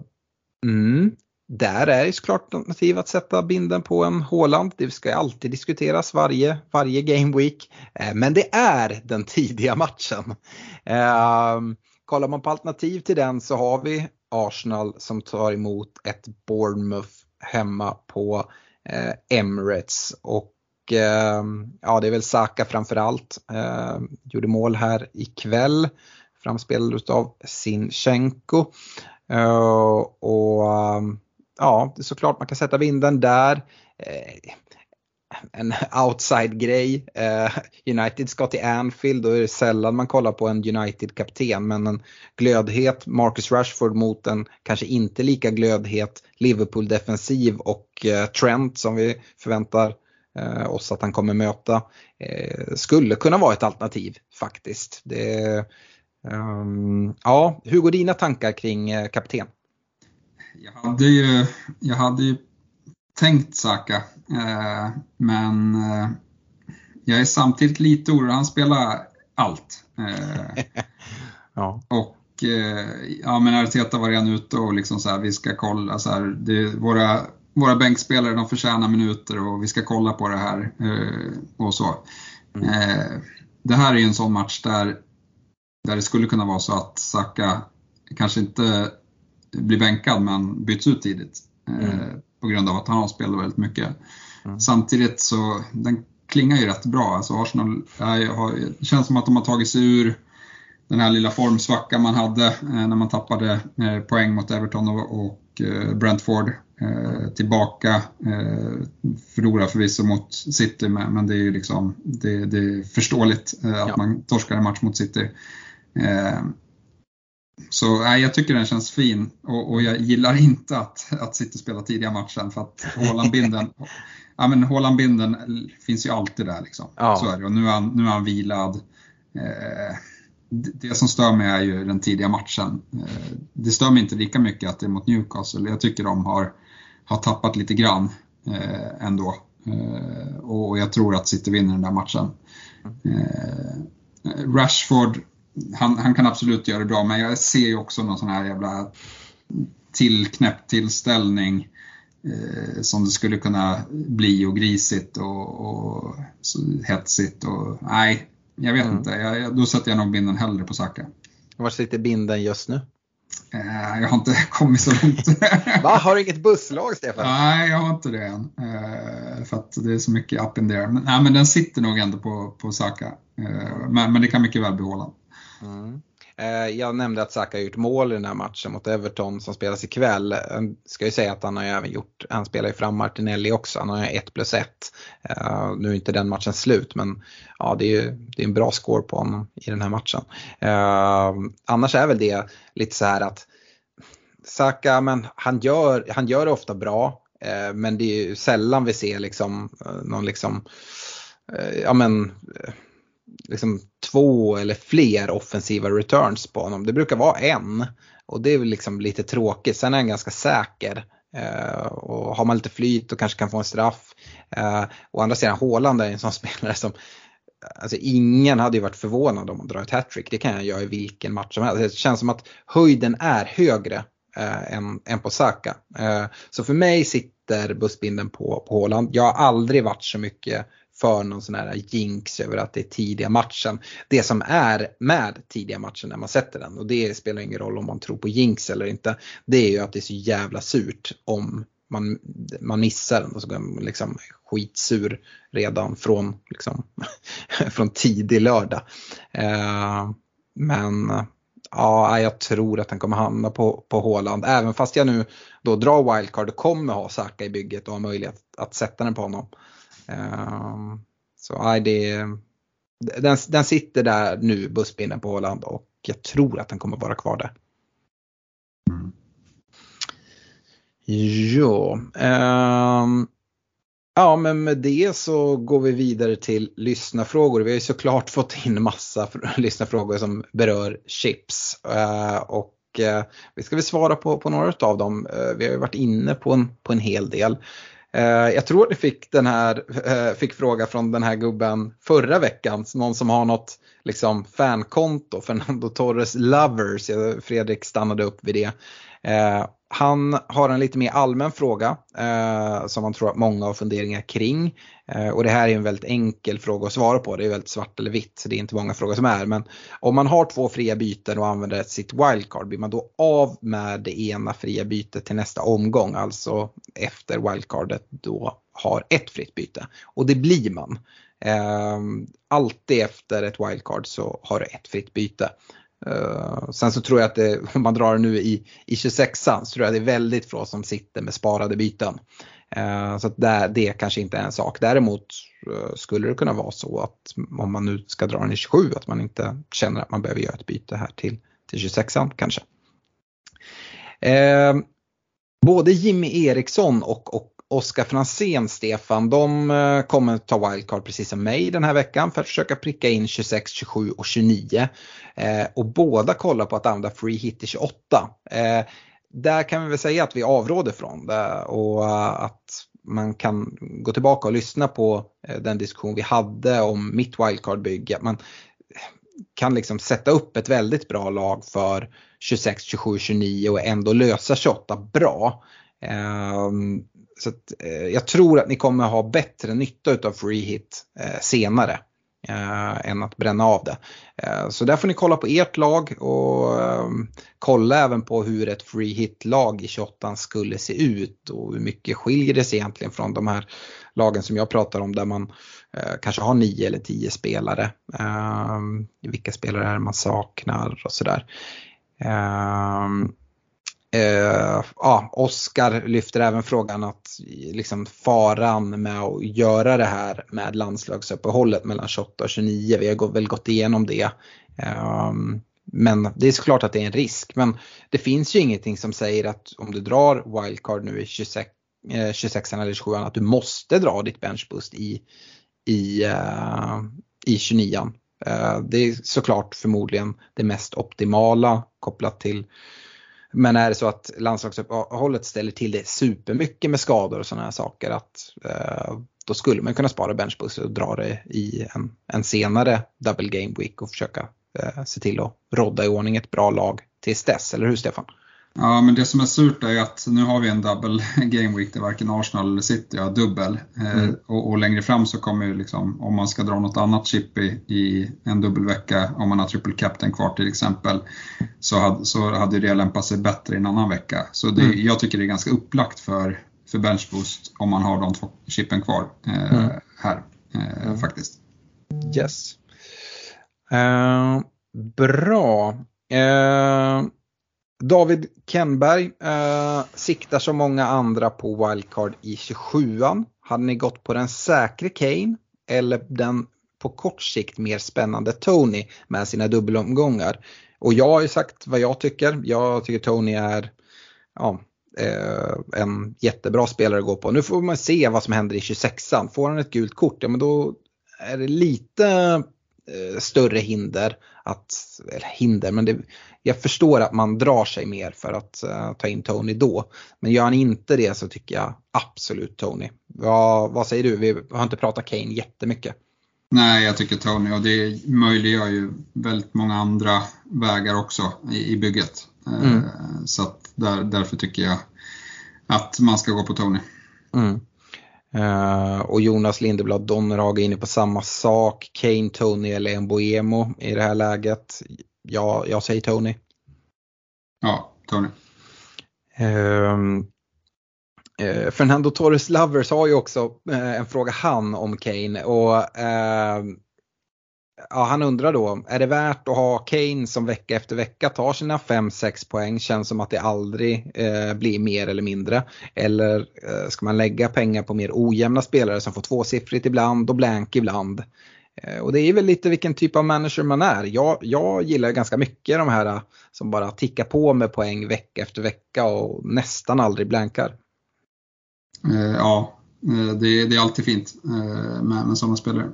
[SPEAKER 1] mm. Där är det såklart alternativ att sätta binden på en Håland. Det ska alltid diskuteras varje, varje game week. Eh, men det är den tidiga matchen. Eh, kollar man på alternativ till den så har vi Arsenal som tar emot ett Bournemouth hemma på eh, Emirates. Och eh, ja, det är väl Saka framförallt. Eh, gjorde mål här ikväll. Framspelad av Sinchenko. Eh, och ehm, ja, det är såklart man kan sätta vinden där. Eh, en outside-grej. Eh, United ska till Anfield och är det sällan man kollar på en United-kapten men en glödhet Marcus Rashford mot en kanske inte lika glödhet Liverpool-defensiv och eh, Trent som vi förväntar eh, oss att han kommer möta skulle kunna vara ett alternativ faktiskt. Det, um, ja, hur går dina tankar kring kapten?
[SPEAKER 2] Jag hade ju, jag hade ju tänkt Saka. Eh, men eh, jag är samtidigt lite orolig. Han spelar allt. Eh, ja. Och ja, men Arteta var redan ute och liksom så här, vi ska kolla så här, det, våra, våra bänkspelare de förtjänar minuter och vi ska kolla på det här och så. Mm. Det här är ju en sån match där, där det skulle kunna vara så att Saka kanske inte blir bänkad men byts ut tidigt. Mm på grund av att han har spelat väldigt mycket. Mm. Samtidigt så den klingar ju rätt bra. Alltså Arsenal är, har, det känns som att de har tagit sig ur den här lilla formsvackan man hade eh, när man tappade eh, poäng mot Everton och, eh, Brentford. Tillbaka, eh, förlorar förvisso mot City men det är ju liksom det, det är förståeligt att ja. man torskar en match mot City. Så nej, jag tycker den känns fin och, och, jag gillar inte att, att City spelar tidiga matchen för att Haaland-binden ja, men Haaland-binden finns ju alltid där liksom. Ja. Så är det och nu är han, nu är han vilad. Eh, det som stör mig är ju den tidiga matchen. Eh, det stör mig inte lika mycket att det är mot Newcastle. Jag tycker de har, har tappat lite grann eh, ändå. Eh, och jag tror att City vinner den där matchen. Mm. Eh, Rashford han, han, kan absolut göra det bra, men jag ser ju också någon sån här jävla tillknäppt tillställning eh, som det skulle kunna bli och grisigt och, och hetsigt. Och, nej, jag vet mm. inte. Jag, då sätter jag nog binden hellre på Saka.
[SPEAKER 1] Var sitter binden just nu?
[SPEAKER 2] Eh, jag har inte kommit så långt.
[SPEAKER 1] Va, har du inget busslag Stefan?
[SPEAKER 2] Nej, jag har inte det än. Eh, för att det är så mycket up in there. Men, nej, men den sitter nog ändå på, på Saka. Eh, men, men det kan mycket väl bli Haaland.
[SPEAKER 1] Mm. Eh, jag nämnde att Saka har gjort mål i den här matchen mot Everton som spelas ikväll. Jag ska ju säga att han har även gjort, han spelar ju fram Martinelli också, han har 1 plus 1. Eh, nu är inte den matchen slut men ja, det är ju det är en bra score på honom i den här matchen. Annars är väl det lite så här att Saka, men han gör, han gör det ofta bra men det är ju sällan vi ser liksom någon liksom, ja men liksom två eller fler offensiva returns på honom. Det brukar vara en och det är väl liksom lite tråkigt. Sen är han ganska säker. Uh, och har man lite flyt och kanske kan få en straff. Uh, å andra sidan Haaland är en sån spelare som Alltså ingen hade ju varit förvånad om han drar ett hattrick. Det kan jag göra i vilken match som helst. Det känns som att höjden är högre uh, än, än på Saka. så för mig sitter bussbinden på, på Haaland. Jag har aldrig varit så mycket för någon sån här jinx över att det är tidiga matchen. Det som är med tidiga matchen när man sätter den och det spelar ingen roll om man tror på jinx eller inte. Det är ju att det är så jävla surt om man, man missar den och så går man liksom skitsur redan från, liksom, från tidig lördag. Eh, men ja, jag tror att han kommer hamna på, på Håland. Även fast jag nu då drar wildcard och kommer ha Saka i bygget och ha möjlighet att sätta den på honom. Ehm, så nej, det, den, den sitter där nu, busspinnen på Åland och jag tror att den kommer vara kvar där. Mm. Ja, um, ja men med det så går vi vidare till lyssnarfrågor. Vi har ju såklart fått in massa lyssnarfrågor som berör chips. Uh, och uh, vi ska väl svara på, på några av dem. Uh, vi har ju varit inne på en, på en hel del. Eh, jag tror att ni fick, den här, eh, fick fråga från den här gubben förra veckan. Någon som har något liksom, fankonto, Fernando Torres Lovers. Fredrik stannade upp vid det. Eh, han har en lite mer allmän fråga eh, som man tror att många har funderingar kring. Eh, och det här är en väldigt enkel fråga att svara på. Det är väldigt svart eller vitt. Så det är inte många frågor som är. Men om man har två fria byten och använder sitt wildcard, blir man då av med det ena fria bytet till nästa omgång? Alltså efter wildcardet då har ett fritt byte. Och det blir man. Eh, alltid efter ett wildcard så har du ett fritt byte. Uh, sen så tror jag att det, om man drar det nu i, i 26an så tror jag det är väldigt få som sitter med sparade byten. Uh, så att det, det kanske inte är en sak. Däremot uh, skulle det kunna vara så att om man nu ska dra den i 27 att man inte känner att man behöver göra ett byte här till, till 26an kanske. både Jimmy Eriksson och, och Oskar Franzén, Stefan, de eh, kommer ta wildcard precis som mig den här veckan för att försöka pricka in 26, 27 och 29. Eh, och båda kollar på att använda free hit i 28. Eh, där kan vi väl säga att vi avråder från det och eh, att man kan gå tillbaka och lyssna på eh, den diskussion vi hade om mitt wildcard-bygge. Man kan liksom sätta upp ett väldigt bra lag för 26, 27, 29 och ändå lösa 28 bra. Ehm, så att, eh, jag tror att ni kommer ha bättre nytta av free hit eh, senare eh, än att bränna av det. Eh, så där får ni kolla på ert lag och eh, kolla även på hur ett free hit-lag i 28 skulle se ut och hur mycket skiljer det sig egentligen från de här lagen som jag pratar om där man eh, kanske har 9 eller 10 spelare. Eh, vilka spelare är det man saknar och sådär. Ehm, Eh, ja, Oskar lyfter även frågan att liksom faran med att göra det här med landslagsuppehållet mellan 28 och 29. Vi har väl gått igenom det. Eh, men det är såklart att det är en risk. Men det finns ju ingenting som säger att om du drar wildcard nu i 26, eh, 26 eller 27 att du måste dra ditt benchboost i, i, eh, i 29 uh, eh, Det är såklart förmodligen det mest optimala kopplat till men är det så att landslagsuppehållet ställer till det supermycket med skador och sådana här saker att eh, då skulle man kunna spara benchboost och dra det i en, en senare double game week och försöka eh, se till att rodda i ordning ett bra lag tills dess, eller hur Stefan?
[SPEAKER 2] Ja, men det som är surt är att nu har vi en double game week där varken Arsenal eller City har dubbel. Eh, mm. och, och, längre fram så kommer ju liksom, om man ska dra något annat chip i, i en dubbelvecka, om man har triple captain kvar till exempel, så hade, så hade det lämpat sig bättre i en annan vecka. Så det, mm. jag tycker det är ganska upplagt för, för benchboost om man har de två chippen kvar eh, mm. här eh, mm. faktiskt.
[SPEAKER 1] Yes. Uh, bra. Uh, David Kenberg eh, siktar som många andra på wildcard i 27an. Hade ni gått på den säkre Kane eller den på kort sikt mer spännande Tony med sina dubbelomgångar? Och jag har ju sagt vad jag tycker. Jag tycker Tony är ja, eh, en jättebra spelare att gå på. Nu får man se vad som händer i 26an. Får han ett gult kort, ja men då är det lite större hinder att, eller hinder, men det, jag förstår att man drar sig mer för att uh, ta in Tony då. Men gör han inte det så tycker jag absolut Tony. Ja, vad säger du? Vi har inte pratat Kane jättemycket.
[SPEAKER 2] Nej, jag tycker Tony och det möjliggör ju väldigt många andra vägar också i, i bygget. Eh, mm. Så att där, därför tycker jag att man ska gå på Tony.
[SPEAKER 1] Mm. Uh, och Jonas Lindeblad Donnerhag är inne på samma sak. Kane, Tony eller Mboemo i det här läget. Ja, jag säger Tony.
[SPEAKER 2] Ja, Tony.
[SPEAKER 1] Uh, uh, Fernando Torres Lovers har ju också uh, en fråga han om Kane och ehm, ja, han undrar då, är det värt att ha Kane som vecka efter vecka tar sina 5-6 poäng, känns som att det aldrig eh, blir mer eller mindre. Eller eh, ska man lägga pengar på mer ojämna spelare som får tvåsiffrigt ibland och blank ibland. Eh, och det är väl lite vilken typ av manager man är. Jag, jag gillar ganska mycket de här eh, som bara tickar på med poäng vecka efter vecka och nästan aldrig blankar.
[SPEAKER 2] Eh, ja, eh, det, det är alltid fint med, med sådana spelare.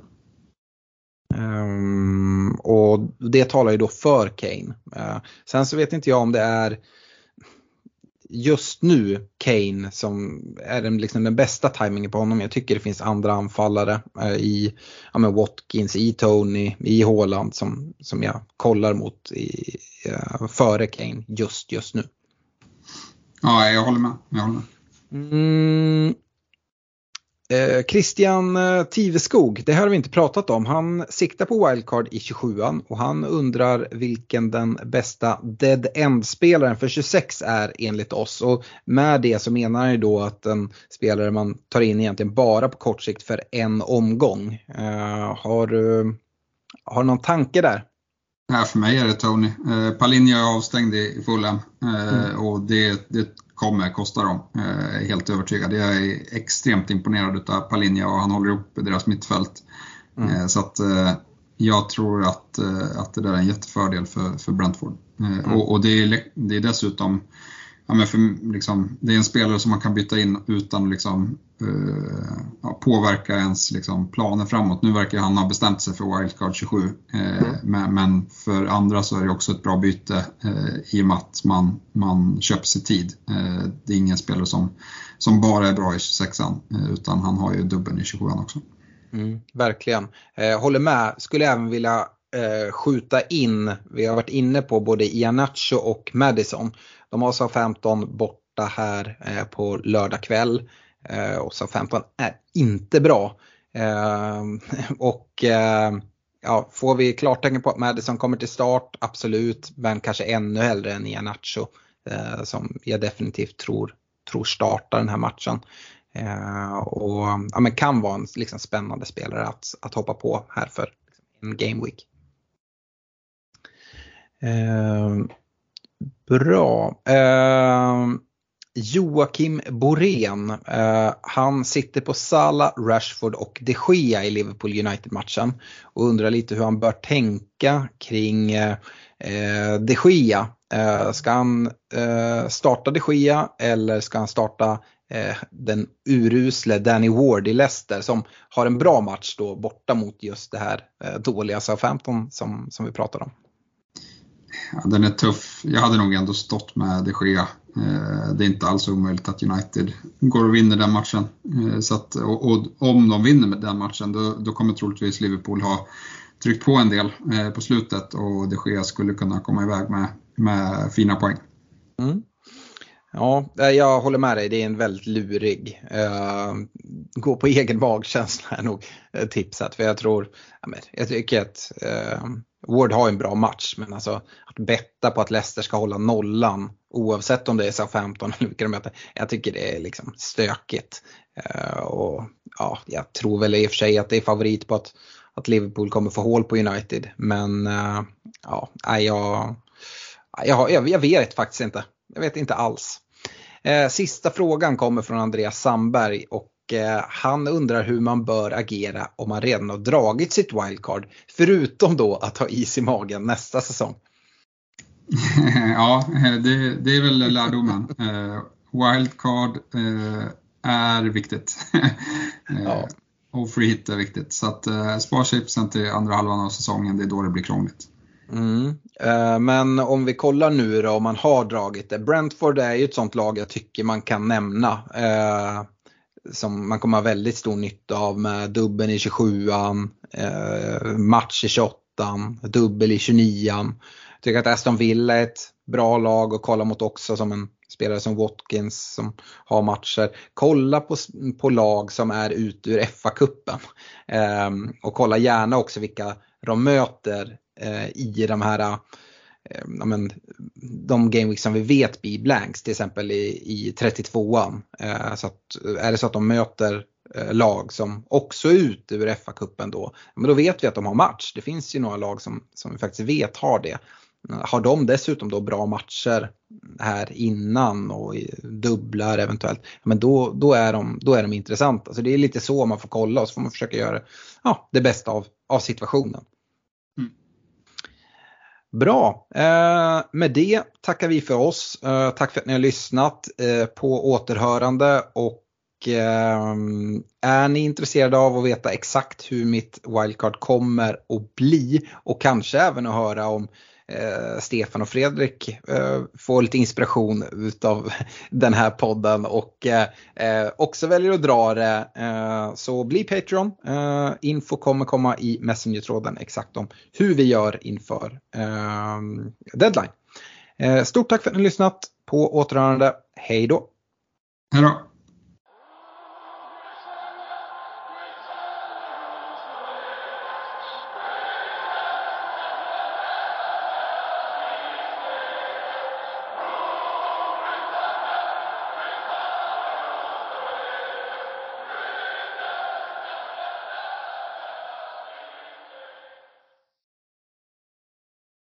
[SPEAKER 1] Um, och det talar ju då för Kane. Uh, sen så vet inte jag om det är just nu Kane som är den, liksom den bästa tajmingen på honom. Jag tycker det finns andra anfallare uh, i ja, men Watkins, i Tony, i Haaland som, som jag kollar mot i, uh, före Kane just just nu.
[SPEAKER 2] Ja, jag håller med. Jag håller med.
[SPEAKER 1] Mm, Eh, Christian eh, Tiveskog, det här har vi inte pratat om. Han siktar på wildcard i 27an och han undrar vilken den bästa dead end-spelaren för 26 är enligt oss. Och med det så menar han ju då att en spelare man tar in egentligen bara på kort sikt för en omgång. Eh, har du har någon tanke där?
[SPEAKER 2] Ja, för mig är det Tony. Eh, Palinja är avstängd i Fulham eh, mm. och det, det kommer kosta dem. Eh, helt övertygad. Jag är extremt imponerad av Palinja och han håller ihop deras mittfält. Mm. Eh, så att eh, jag tror att, eh, att det där är en jättefördel för, för Brentford. Eh, mm. Och, och det, är, det är dessutom ja, men för, liksom, det är en spelare som man kan byta in utan att liksom, ja, påverka ens liksom, planer framåt. Nu verkar han ha bestämt sig för Wildcard 27, uh, mm. men, men, för andra så är det också ett bra byte uh, i och med att man, man köper sig tid. det är ingen spelare som, som bara är bra i 26an, utan han har ju dubbeln i 27an också.
[SPEAKER 1] Mm, verkligen. håller med, skulle även vilja Eh, skjuta in, vi har varit inne på både Ianacho och Madison. De har SA-15 borta här eh, på lördag kväll. Eh, och SA-15 är inte bra. Eh, och eh, ja, får vi klartecken på att Madison kommer till start, absolut. Men kanske ännu hellre än Ianacho. Som jag definitivt tror, tror startar den här matchen. Och ja, men kan vara en liksom, spännande spelare att, att hoppa på här för en game week. Ehm, bra. Eh, Joakim Borén, eh, han sitter på Sala, Rashford och de Gea i Liverpool United-matchen och undrar lite hur han bör tänka kring eh, de Gea. Eh, ska han eh, starta de Gea eller ska han starta eh, den urusle Danny Ward i Leicester som har en bra match då borta mot just det här eh, dåliga Southampton som, som vi pratade om?
[SPEAKER 2] Ja, den är tuff. Jag hade nog ändå stått med de Gea. Eh, det är inte alls omöjligt att United går och vinner den matchen. Eh, så att, och, och, om de vinner den matchen då, då, kommer troligtvis Liverpool ha tryckt på en del eh, på slutet och de Gea skulle kunna komma iväg med, med fina poäng. Mm.
[SPEAKER 1] Ja, jag håller med dig. Det är en väldigt lurig. Uh, gå på egen magkänsla är nog tipset. För jag tror, jag tycker att uh, Ward har en bra match men alltså att betta på att Leicester ska hålla nollan oavsett om det är SA-15 eller vilka de möter. Jag tycker det är liksom stökigt. Uh, och ja, jag tror väl i och för sig att det är favorit på att, att Liverpool kommer få hål på United. Men uh, ja, jag, jag, jag, jag vet faktiskt inte. Jag vet inte alls. Uh, sista frågan kommer från Andreas Sandberg och Eh, han undrar hur man bör agera om man redan har dragit sitt wildcard. Förutom då att ha is i magen nästa säsong.
[SPEAKER 2] ja, det, det, är väl lärdomen. Eh, wildcard eh, är viktigt. ja. Och free hit är viktigt. Så att spara chipsen till andra halvan av säsongen, det är då det blir krångligt.
[SPEAKER 1] Mm. Men om vi kollar nu då om man har dragit det. Brentford är ju ett sånt lag jag tycker man kan nämna som man kommer ha väldigt stor nytta av med dubbeln i 27an, eh, match i 28an, dubbel i 29an. Jag tycker att Aston Villa är ett bra lag att kolla mot också som en spelare som Watkins som har matcher. Kolla på, på lag som är ute ur FA-cupen. Eh, och kolla gärna också vilka de möter eh, i de här Eh, ja, men, de gameweeks som vi vet blir blanks, till exempel i, i 32an. Eh, så att, eh, är det så att de möter eh, lag som också är ute ur FA-cupen då, men då vet vi att de har match. Det finns ju några lag som, som vi faktiskt vet har det. Eh, har de dessutom då bra matcher här innan och dubblar eventuellt, men då, då, är, de, då är de intressanta. Så det är lite så man får kolla och så får man försöka göra ja, det bästa av, av situationen. Bra, eh, med det tackar vi för oss. Eh, tack för att ni har lyssnat eh, på återhörande och eh, är ni intresserade av att veta exakt hur mitt wildcard kommer att bli och kanske även att höra om eh, Stefan och Fredrik eh, får lite inspiration utav den här podden och eh, eh, också väljer att dra det eh, så bli Patreon. Eh, info kommer komma i Messenger-tråden exakt om hur vi gör inför ehm, deadline. stort tack för att ni har lyssnat på återhörande. Hej då!
[SPEAKER 2] Hej då!